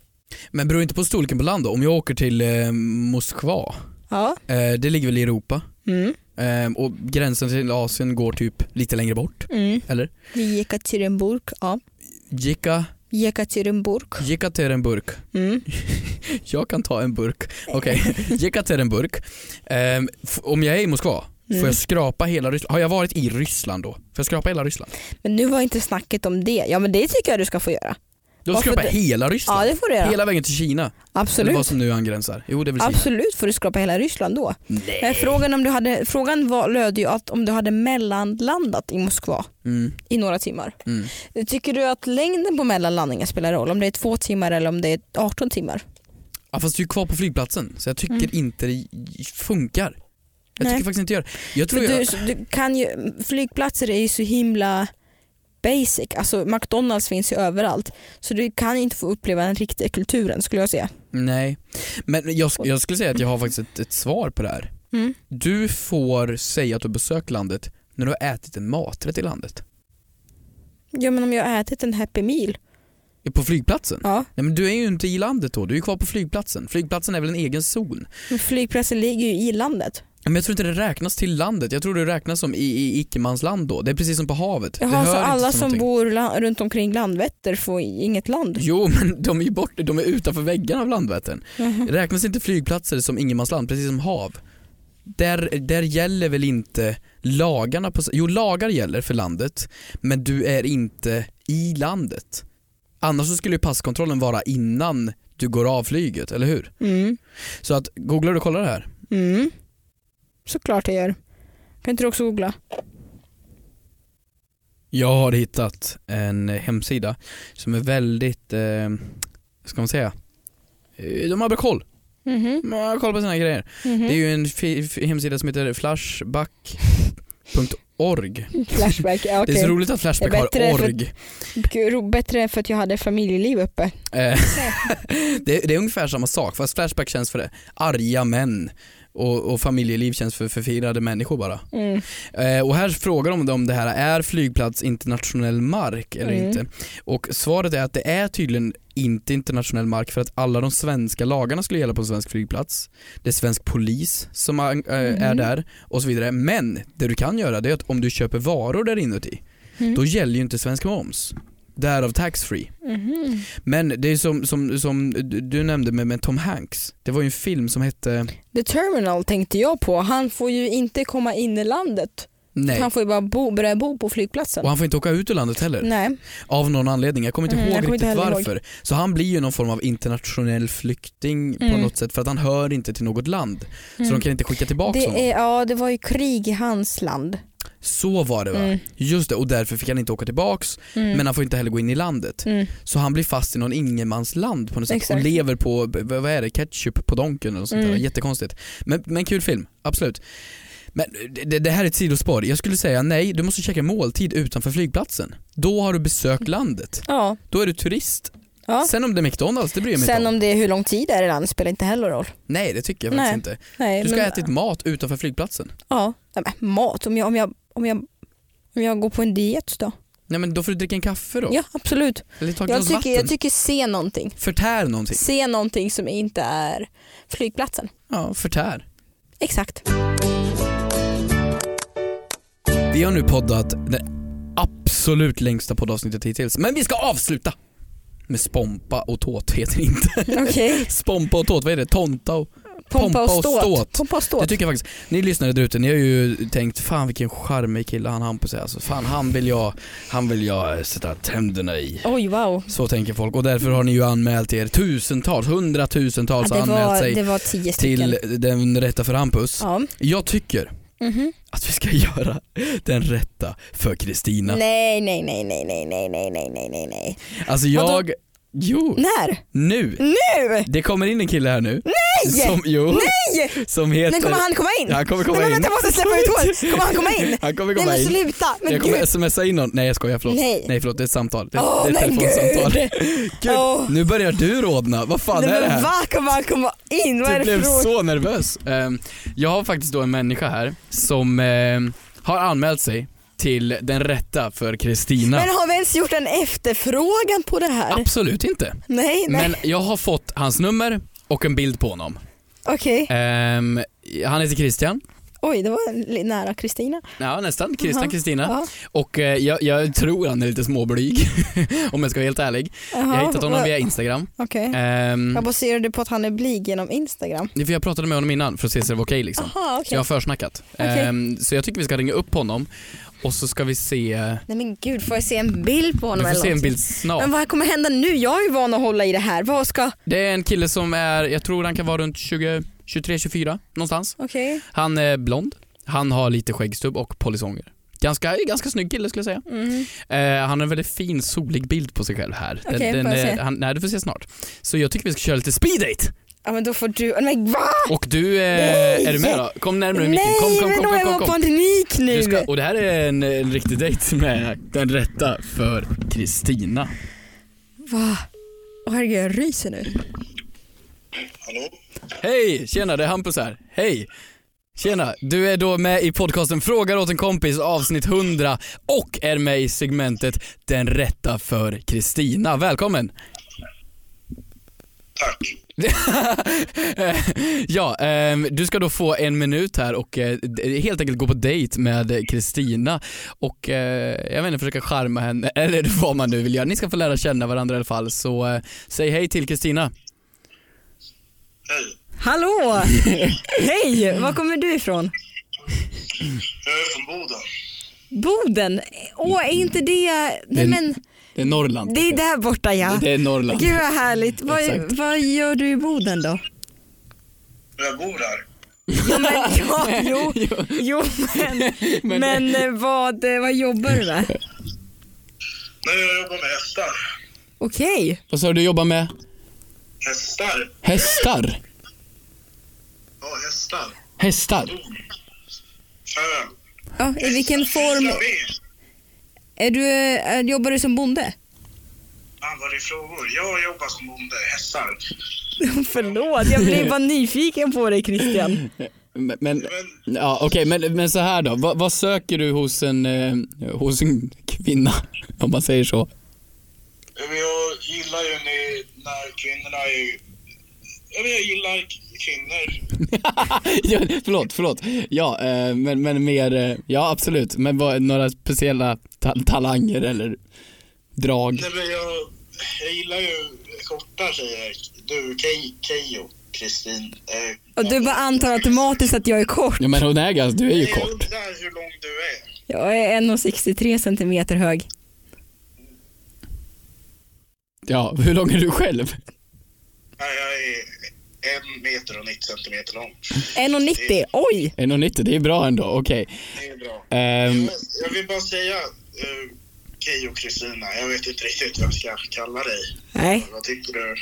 Speaker 3: Men beror inte på storleken på land då? Om jag åker till eh, Moskva,
Speaker 2: Ja.
Speaker 3: eh, det ligger väl i Europa?
Speaker 2: Mm.
Speaker 3: Eh, och gränsen till Asien går typ lite längre bort,
Speaker 2: Mm.
Speaker 3: eller?
Speaker 2: Jekaterinburg, ja.
Speaker 3: Jeka,
Speaker 2: Jekaterinburg.
Speaker 3: Jekaterinburg.
Speaker 2: Mm. *laughs*
Speaker 3: Jag kan ta en burk. Okej, Jekaterinburg. Eh, f- om jag är i Moskva
Speaker 2: Mm.
Speaker 3: Får jag skrapa hela Ryssland? Har jag varit i Ryssland då? Får jag skrapa hela Ryssland?
Speaker 2: Men nu var inte snacket om det. Ja men det tycker jag du ska få göra.
Speaker 3: Skrapar jag
Speaker 2: det?
Speaker 3: hela
Speaker 2: Ja
Speaker 3: Ryssland?
Speaker 2: det får du göra.
Speaker 3: Hela vägen till Kina? Eller
Speaker 2: Absolut.
Speaker 3: vad som nu angränsar? Jo det är?
Speaker 2: Absolut får du skrapa hela Ryssland då.
Speaker 3: Nej.
Speaker 2: frågan, om du hade, frågan var, löd ju att om du hade mellanlandat i Moskva
Speaker 3: Mm,
Speaker 2: i några timmar.
Speaker 3: mm.
Speaker 2: Tycker du att längden på mellanlandningen spelar roll? Om det är två timmar eller om det är 18 timmar?
Speaker 3: Ja, fast du är kvar på flygplatsen så jag tycker
Speaker 2: Mm.
Speaker 3: inte det funkar. Jag
Speaker 2: Nej.
Speaker 3: tycker faktiskt inte det gör det. Jag tror
Speaker 2: För
Speaker 3: jag,
Speaker 2: du, du kan ju, flygplatser är ju så himla basic. Alltså McDonalds finns ju överallt. Så du kan inte få uppleva den riktiga kulturen skulle jag säga.
Speaker 3: Nej, men jag, jag skulle säga att jag har faktiskt ett, ett svar på det här.
Speaker 2: Mm.
Speaker 3: Du får säga att du har besökt landet när du har ätit en maträtt i landet.
Speaker 2: Ja men om jag har ätit en Happy Meal.
Speaker 3: På flygplatsen?
Speaker 2: Ja.
Speaker 3: Nej men du är ju inte i landet då, du är kvar på flygplatsen. Flygplatsen är väl en egen zon?
Speaker 2: Men flygplatsen ligger ju i landet.
Speaker 3: Men jag tror inte det räknas till landet, jag tror det räknas som i, i icke-mansland då. Det är precis som på havet.
Speaker 2: Jaha, så alla som bor la- runt omkring Landvetter får inget land?
Speaker 3: Jo men de är ju bort, de är utanför väggarna av Landvettern.
Speaker 2: Mhm.
Speaker 3: Räknas inte flygplatser som ingenmansland, precis som hav? Där, där gäller väl inte lagarna på, jo lagar gäller för landet, men du är inte i landet. Annars skulle ju passkontrollen vara innan du går av flyget, eller hur?
Speaker 2: Mm.
Speaker 3: Så att, googlar du och kollar det här?
Speaker 2: Mm. Såklart jag gör. Kan inte du också googla?
Speaker 3: Jag har hittat en hemsida som är väldigt, eh, ska man säga, Eh, de har bra koll.
Speaker 2: Mhm.
Speaker 3: De har koll på sina grejer.
Speaker 2: Mhm.
Speaker 3: Det är ju en hemsida som heter flashback.org. *laughs*
Speaker 2: Flashback, ja,
Speaker 3: Det är så roligt att Flashback har
Speaker 2: för-
Speaker 3: org.
Speaker 2: Gud, Bättre för att jag hade familjeliv uppe.
Speaker 3: Eh, *laughs* det, det är ungefär samma sak fast Flashback känns för det. arga män och, och familjeliv känns för förvirrade människor bara.
Speaker 2: Mm.
Speaker 3: Eh, och här frågar de om det här är flygplats internationell mark eller
Speaker 2: Mm.
Speaker 3: inte. Och svaret är att det är tydligen inte internationell mark för att alla de svenska lagarna skulle gälla på en svensk flygplats. Det är svensk polis som är, eh, är
Speaker 2: Mhm.
Speaker 3: där och så vidare. Men det du kan göra det är att om du köper varor där inuti,
Speaker 2: Mm.
Speaker 3: då gäller ju inte svensk moms. Därav taxfree.
Speaker 2: Mhm.
Speaker 3: Men det är som, som, som du- du nämnde med, med Tom Hanks. Det var ju en film som hette,
Speaker 2: The Terminal tänkte jag på. Han får ju inte komma in i landet.
Speaker 3: Nej,
Speaker 2: Han får ju bara bo, börja bo på flygplatsen.
Speaker 3: och han får inte åka ut ur landet heller.
Speaker 2: Nej.
Speaker 3: Av någon anledning, jag kommer inte
Speaker 2: Mm,
Speaker 3: ihåg
Speaker 2: kommer inte
Speaker 3: riktigt
Speaker 2: heller
Speaker 3: varför. Så han blir ju någon form av internationell flykting på
Speaker 2: Mm.
Speaker 3: något sätt för att han hör inte till något land. Så
Speaker 2: Mm.
Speaker 3: de kan inte skicka tillbaka honom.
Speaker 2: Det, är, ja, det var ju krig i hans land.
Speaker 3: Så var det va?
Speaker 2: Mm.
Speaker 3: Just det, och därför fick han inte åka tillbaks
Speaker 2: Mm.
Speaker 3: men han får inte heller gå in i landet.
Speaker 2: Mm.
Speaker 3: Så han blir fast i någon ingenmansland på något sätt
Speaker 2: Exakt.
Speaker 3: och lever på, vad är det, ketchup på donken eller sånt där.
Speaker 2: Mm.
Speaker 3: Jättekonstigt. Men, men kul film, absolut. Men det, det här är ett sidospår. Jag skulle säga nej, du måste käka måltid utanför flygplatsen. Då har du besökt landet.
Speaker 2: Ja.
Speaker 3: Då är du turist.
Speaker 2: ja.
Speaker 3: Sen om det är McDonalds, det bryr jag mig
Speaker 2: Sen
Speaker 3: inte om.
Speaker 2: om det är hur lång tid det är i landet spelar inte heller roll.
Speaker 3: Nej det tycker jag
Speaker 2: Nej.
Speaker 3: faktiskt inte.
Speaker 2: Nej,
Speaker 3: Du ska
Speaker 2: men,
Speaker 3: ha ätit mat utanför flygplatsen.
Speaker 2: Ja, Nej, men mat. Om jag, om, jag, om, jag, om jag går på en diet då?
Speaker 3: Nej men då får du dricka en kaffe då.
Speaker 2: Ja absolut.
Speaker 3: Eller ta ett
Speaker 2: Jag
Speaker 3: glas
Speaker 2: tycker,
Speaker 3: vatten.
Speaker 2: jag tycker se någonting.
Speaker 3: Förtär någonting.
Speaker 2: Se någonting som inte är flygplatsen.
Speaker 3: Ja, förtär.
Speaker 2: Exakt.
Speaker 3: Vi har nu poddat det absolut längsta poddavsnittet hittills. Men vi ska avsluta med spompa och tåt heter det inte.
Speaker 2: Okej. *laughs*
Speaker 3: spompa och tåt, vad är det? Tonta och...
Speaker 2: Pompa och ståt.
Speaker 3: ståt.
Speaker 2: Pompa och
Speaker 3: Det
Speaker 2: ståt.
Speaker 3: tycker jag faktiskt. Ni lyssnare där ute, ni har ju tänkt fan vilken charmig kille han Hampus är. Alltså, fan han vill jag, han vill jag sätta tänderna i.
Speaker 2: Oj wow.
Speaker 3: Så tänker folk och därför har ni ju anmält er tusentals, hundratusentals
Speaker 2: Ja, det,
Speaker 3: har anmält
Speaker 2: var,
Speaker 3: sig
Speaker 2: det var tio stycken.
Speaker 3: till den rätta för Hampus.
Speaker 2: Ja.
Speaker 3: Jag tycker
Speaker 2: Mhm.
Speaker 3: att vi ska *laughs* göra den rätta för Kristina.
Speaker 2: Nej, nej, nej, nej, nej, nej, nej, nej, nej, nej, nej.
Speaker 3: Alltså jag, jo,
Speaker 2: När?
Speaker 3: nu.
Speaker 2: Nu!
Speaker 3: Det kommer in en kille här nu.
Speaker 2: Nej!
Speaker 3: Som, jo,
Speaker 2: Nej!
Speaker 3: Som heter...
Speaker 2: När kommer han komma in?
Speaker 3: Han kommer komma
Speaker 2: nej, men
Speaker 3: in.
Speaker 2: vänta, jag måste släppa ut håret. *laughs* Kommer han komma in?
Speaker 3: Han kommer
Speaker 2: Nej
Speaker 3: komma
Speaker 2: men
Speaker 3: in.
Speaker 2: sluta. Men
Speaker 3: Jag kommer
Speaker 2: gud.
Speaker 3: smsa in någon. Nej jag skojar, förlåt.
Speaker 2: Nej.
Speaker 3: Nej förlåt, det är ett samtal. Det,
Speaker 2: Åh,
Speaker 3: det är ett
Speaker 2: men
Speaker 3: telefonsamtal. *laughs*
Speaker 2: gud.
Speaker 3: Gud,
Speaker 2: Åh.
Speaker 3: nu börjar du rodna. Vad fan
Speaker 2: Nej,
Speaker 3: är det
Speaker 2: men
Speaker 3: här?
Speaker 2: vad kommer han komma in? Vad är
Speaker 3: Du
Speaker 2: det
Speaker 3: blev
Speaker 2: fråga?
Speaker 3: så nervös. Ehm, jag har faktiskt då en människa här som ehm, har anmält sig till den rätta för Kristina.
Speaker 2: Men har vi ens gjort en efterfrågan på det här?
Speaker 3: Absolut inte.
Speaker 2: Nej, nej.
Speaker 3: Men jag har fått hans nummer och en bild på honom.
Speaker 2: Okej.
Speaker 3: Ehm, han heter Christian.
Speaker 2: Oj, det var nära Kristina.
Speaker 3: Ja nästan, Christian. Kristina.
Speaker 2: Ja.
Speaker 3: Och eh, jag, jag tror han är lite småblyg *laughs* om jag ska vara helt ärlig. Jag har hittat honom via Instagram.
Speaker 2: Okej.
Speaker 3: Ehm,
Speaker 2: Jag baserar du på att han är blyg genom Instagram?
Speaker 3: för jag pratade med honom innan för att se så det var okej liksom.
Speaker 2: Jaha,
Speaker 3: Så
Speaker 2: okej.
Speaker 3: jag har försnackat.
Speaker 2: Okej.
Speaker 3: Ehm, så jag tycker vi ska ringa upp honom och så ska vi se,
Speaker 2: Nej men gud, får jag se en bild på honom
Speaker 3: får
Speaker 2: eller
Speaker 3: se en bild snart.
Speaker 2: Men vad kommer hända nu? Jag är ju van att hålla i det här. Vad ska...
Speaker 3: Det är en kille som är, jag tror han kan vara runt 20, 23, 24 någonstans.
Speaker 2: Okej.
Speaker 3: Han är blond, han har lite skäggstubb och polisonger. Ganska, ganska snygg kille skulle jag säga.
Speaker 2: Mm.
Speaker 3: Eh, han har en väldigt fin solig bild på sig själv här.
Speaker 2: Okej, får jag se?
Speaker 3: han, nej, du får se snart. Så jag tycker vi ska köra lite speed date.
Speaker 2: Ja men då får du... Men va?
Speaker 3: Och du, eh,
Speaker 2: Nej!
Speaker 3: är du med då? Kom närmare micken.
Speaker 2: Nej
Speaker 3: Kom, kom, kom,
Speaker 2: är
Speaker 3: kom,
Speaker 2: jag
Speaker 3: kom,
Speaker 2: på
Speaker 3: kom.
Speaker 2: panik nu.
Speaker 3: Du ska, och det här är en, en riktig dejt med den rätta för Kristina.
Speaker 2: Va? Åh herregud, jag ryser nu.
Speaker 6: Hallå?
Speaker 3: Hej! Tjena, det är Hampus här. Hej! Tjena, du är då med i podcasten Frågar åt en kompis avsnitt 100 och är med i segmentet Den rätta för Kristina. Välkommen!
Speaker 6: Tack. *laughs*
Speaker 3: ja, ehm, du ska då få en minut här och eh, helt enkelt gå på dejt med Kristina och eh, jag vet inte, försöka charma henne *laughs* eller vad man nu vill göra. Ni ska få lära känna varandra i alla fall så eh, säg hej till Kristina.
Speaker 6: Hej.
Speaker 2: Hallå! *laughs* Hej! Var kommer du ifrån?
Speaker 6: Jag är från Boden.
Speaker 2: Boden? Åh, är inte det... Nej men,
Speaker 3: Det är Norrland.
Speaker 2: det är där borta ja.
Speaker 3: Det är Norrland.
Speaker 2: Gud vad härligt. Vad, vad gör du i Boden då?
Speaker 6: Jag bor här.
Speaker 2: Ja, men, ja, jo, *laughs* jo *laughs* men, men, eh, vad, eh, vad jobbar du med?
Speaker 6: Nej, jag jobbar med hästar.
Speaker 2: Okej.
Speaker 3: Vad sa du du jobbar med?
Speaker 6: Hästar?
Speaker 3: Hästar?
Speaker 6: Ja, hästar.
Speaker 3: Hästar?
Speaker 6: Föl.
Speaker 2: Ja, I vilken form?
Speaker 6: Syssla med.
Speaker 2: Är du, är, jobbar du som bonde?
Speaker 6: Fan, vad är det frågor? Jag jobbar som bonde. Hästar. *laughs*
Speaker 2: Förlåt, jag blir bara nyfiken på dig Christian. *laughs*
Speaker 3: Men, men
Speaker 6: Men
Speaker 3: ja, okej, men, men så här då. Vad, vad söker du hos en, eh, hos en kvinna? *laughs* Om man säger så.
Speaker 6: jag gillar ju när, när kvinnorna är... Jag, vet, jag gillar kvinnor. *laughs*
Speaker 3: ja, förlåt, förlåt. Ja, eh, men, men mer, eh, ja absolut. Men vad, några speciella ta talanger eller drag?
Speaker 6: Nej, men jag, jag gillar ju korta tjejer. Du, Keyyo, Kristin. Eh,
Speaker 2: Och du bara antar automatiskt att jag är kort.
Speaker 3: Ja men hon är ganska, du är ju
Speaker 6: jag
Speaker 3: kort.
Speaker 6: undrar hur lång du är.
Speaker 2: Jag är 1,63 centimeter hög.
Speaker 3: Ja, hur lång är du själv?
Speaker 6: Nej, jag är en meter och 90 centimeter lång.
Speaker 2: 1,90. Oj!
Speaker 3: 1,90, det är bra ändå, okej.
Speaker 6: Det är bra.
Speaker 3: Ehm,
Speaker 6: Jag, vill bara säga, uh, Keyyo Kristina, jag vet inte riktigt vad jag ska kalla dig.
Speaker 2: Nej,
Speaker 6: Vad tycker du?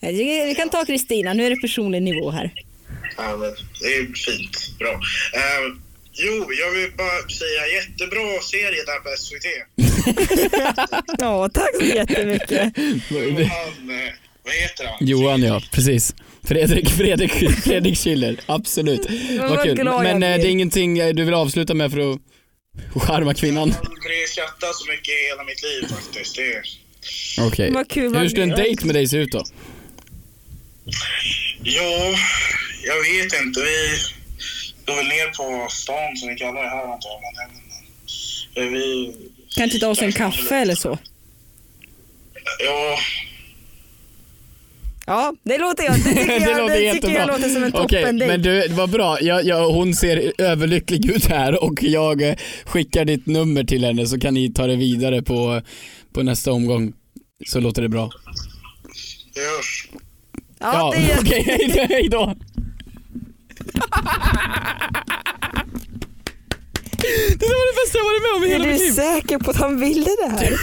Speaker 2: tycker vi kan ta Kristina. Nu är det personlig nivå här.
Speaker 6: Ja, men det är fint. Bra. Eh, jo, jag vill bara säga jättebra serie där på SVT. *laughs*
Speaker 2: Ja, tack så jättemycket.
Speaker 6: Han, eh, vad heter han?
Speaker 3: Johan ja, precis. Fredrik, Fredrik, Fredrik Schiller, absolut. *laughs*
Speaker 2: vad
Speaker 3: kul. Men eh, det är ingenting eh, du vill avsluta med för att charma kvinnan?
Speaker 6: Jag har aldrig skrattat så mycket i hela mitt liv faktiskt. Det är...
Speaker 3: Okej.
Speaker 2: Vad
Speaker 3: Hur skulle en dejt med dig se ut då?
Speaker 6: Ja, jag vet inte. Vi går väl ner på stan som vi kallar det här antar jag. Men, eh, vi...
Speaker 2: Kan inte ta oss en kaffe eller så?
Speaker 6: Ja,
Speaker 2: Ja, det låter jag. Det tycker *laughs* jag, det
Speaker 3: låter
Speaker 2: tycker
Speaker 3: jättebra.
Speaker 2: jag låter som en toppen
Speaker 3: men du, det var bra. Jag, jag, hon ser överlycklig ut här och jag eh, skickar ditt nummer till henne så kan ni ta det vidare på, på nästa omgång. Så låter det bra.
Speaker 6: det görs.
Speaker 2: Ja, det är... *laughs*
Speaker 3: okej, hej då, hej *laughs* då. Det var det bästa jag varit med om i
Speaker 2: Är
Speaker 3: hela
Speaker 2: du
Speaker 3: mitt liv.
Speaker 2: säker på att han ville det här?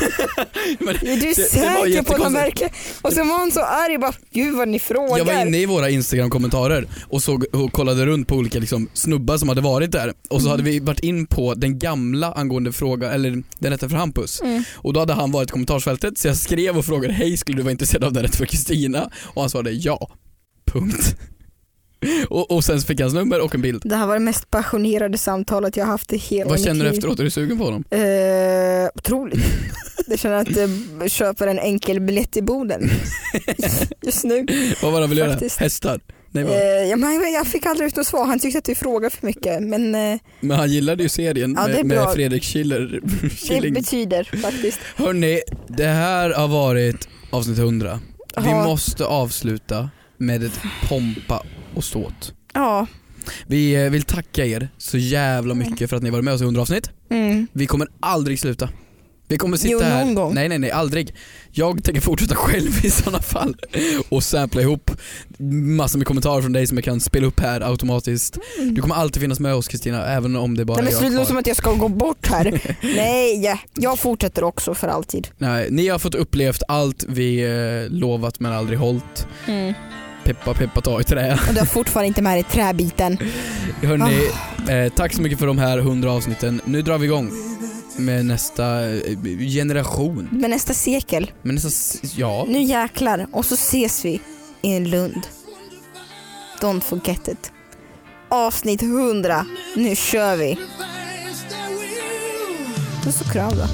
Speaker 2: *laughs*
Speaker 3: Men
Speaker 2: Är du
Speaker 3: det- det
Speaker 2: säker på att han verkligen... Och så var han så arg bara, gud vad ni frågar.
Speaker 3: Jag var inne i våra Instagram-kommentarer och, såg, och kollade runt på olika liksom, snubbar som hade varit där och så hade vi varit in på den gamla angående fråga, eller den rätta för Hampus. Och då hade han varit i kommentarsfältet så jag skrev och frågade hej skulle du vara intresserad av den rätta för Kristina? Och han svarade ja. Punkt. *laughs* Och, och sen fick jag hans nummer och en bild.
Speaker 2: Det här var det mest passionerade samtalet jag haft i hela
Speaker 3: Vad
Speaker 2: mitt
Speaker 3: känner du
Speaker 2: liv.
Speaker 3: efteråt? Är du sugen på honom?
Speaker 2: Eh, otroligt. *laughs* Jag känner att jag köper en enkel biljett till Boden. *laughs* Just nu.
Speaker 3: Vad var det han ville göra?
Speaker 2: Faktiskt.
Speaker 3: Hästar? Nej,
Speaker 2: Eh,
Speaker 3: vad?
Speaker 2: ja, men jag fick aldrig ut något svar, han tyckte att vi frågade för mycket. Men eh,
Speaker 3: Men han gillade ju serien
Speaker 2: Ja, det
Speaker 3: med, med. Fredrik Schiller.
Speaker 2: det
Speaker 3: Killing.
Speaker 2: betyder faktiskt.
Speaker 3: Hörni, det här har varit avsnitt 100. Vi måste avsluta med ett pompa och ståt.
Speaker 2: Ja.
Speaker 3: Vi eh, vill tacka er så jävla mycket för att ni varit med oss i 100 avsnitt.
Speaker 2: Mm.
Speaker 3: Vi kommer aldrig sluta. Vi kommer sitta
Speaker 2: Jo,
Speaker 3: här,
Speaker 2: någon gång.
Speaker 3: nej nej nej aldrig. Jag tänker fortsätta själv i sådana fall och sampla ihop massor med kommentarer från dig som jag kan spela upp här automatiskt. Du kommer alltid finnas med oss Kristina, även om det bara
Speaker 2: Nej, men
Speaker 3: är jag
Speaker 2: låta
Speaker 3: kvar.
Speaker 2: som att jag ska gå bort här. *laughs* Nej, jag fortsätter också för alltid.
Speaker 3: Nej, ni har fått upplevt allt vi eh, lovat men aldrig hållit.
Speaker 2: Mm.
Speaker 3: Peppa peppa ta i trä.
Speaker 2: Och du har fortfarande inte med dig träbiten. *laughs*
Speaker 3: Hörni, eh, tack så mycket för de här 100 avsnitten. Nu drar vi igång med nästa eh, generation.
Speaker 2: Men nästa sekel,
Speaker 3: Men nästa, ja.
Speaker 2: nu jäklar. Och så ses vi i en Lund. Don't forget it. Avsnitt 100. Nu kör vi. Puss och kram då.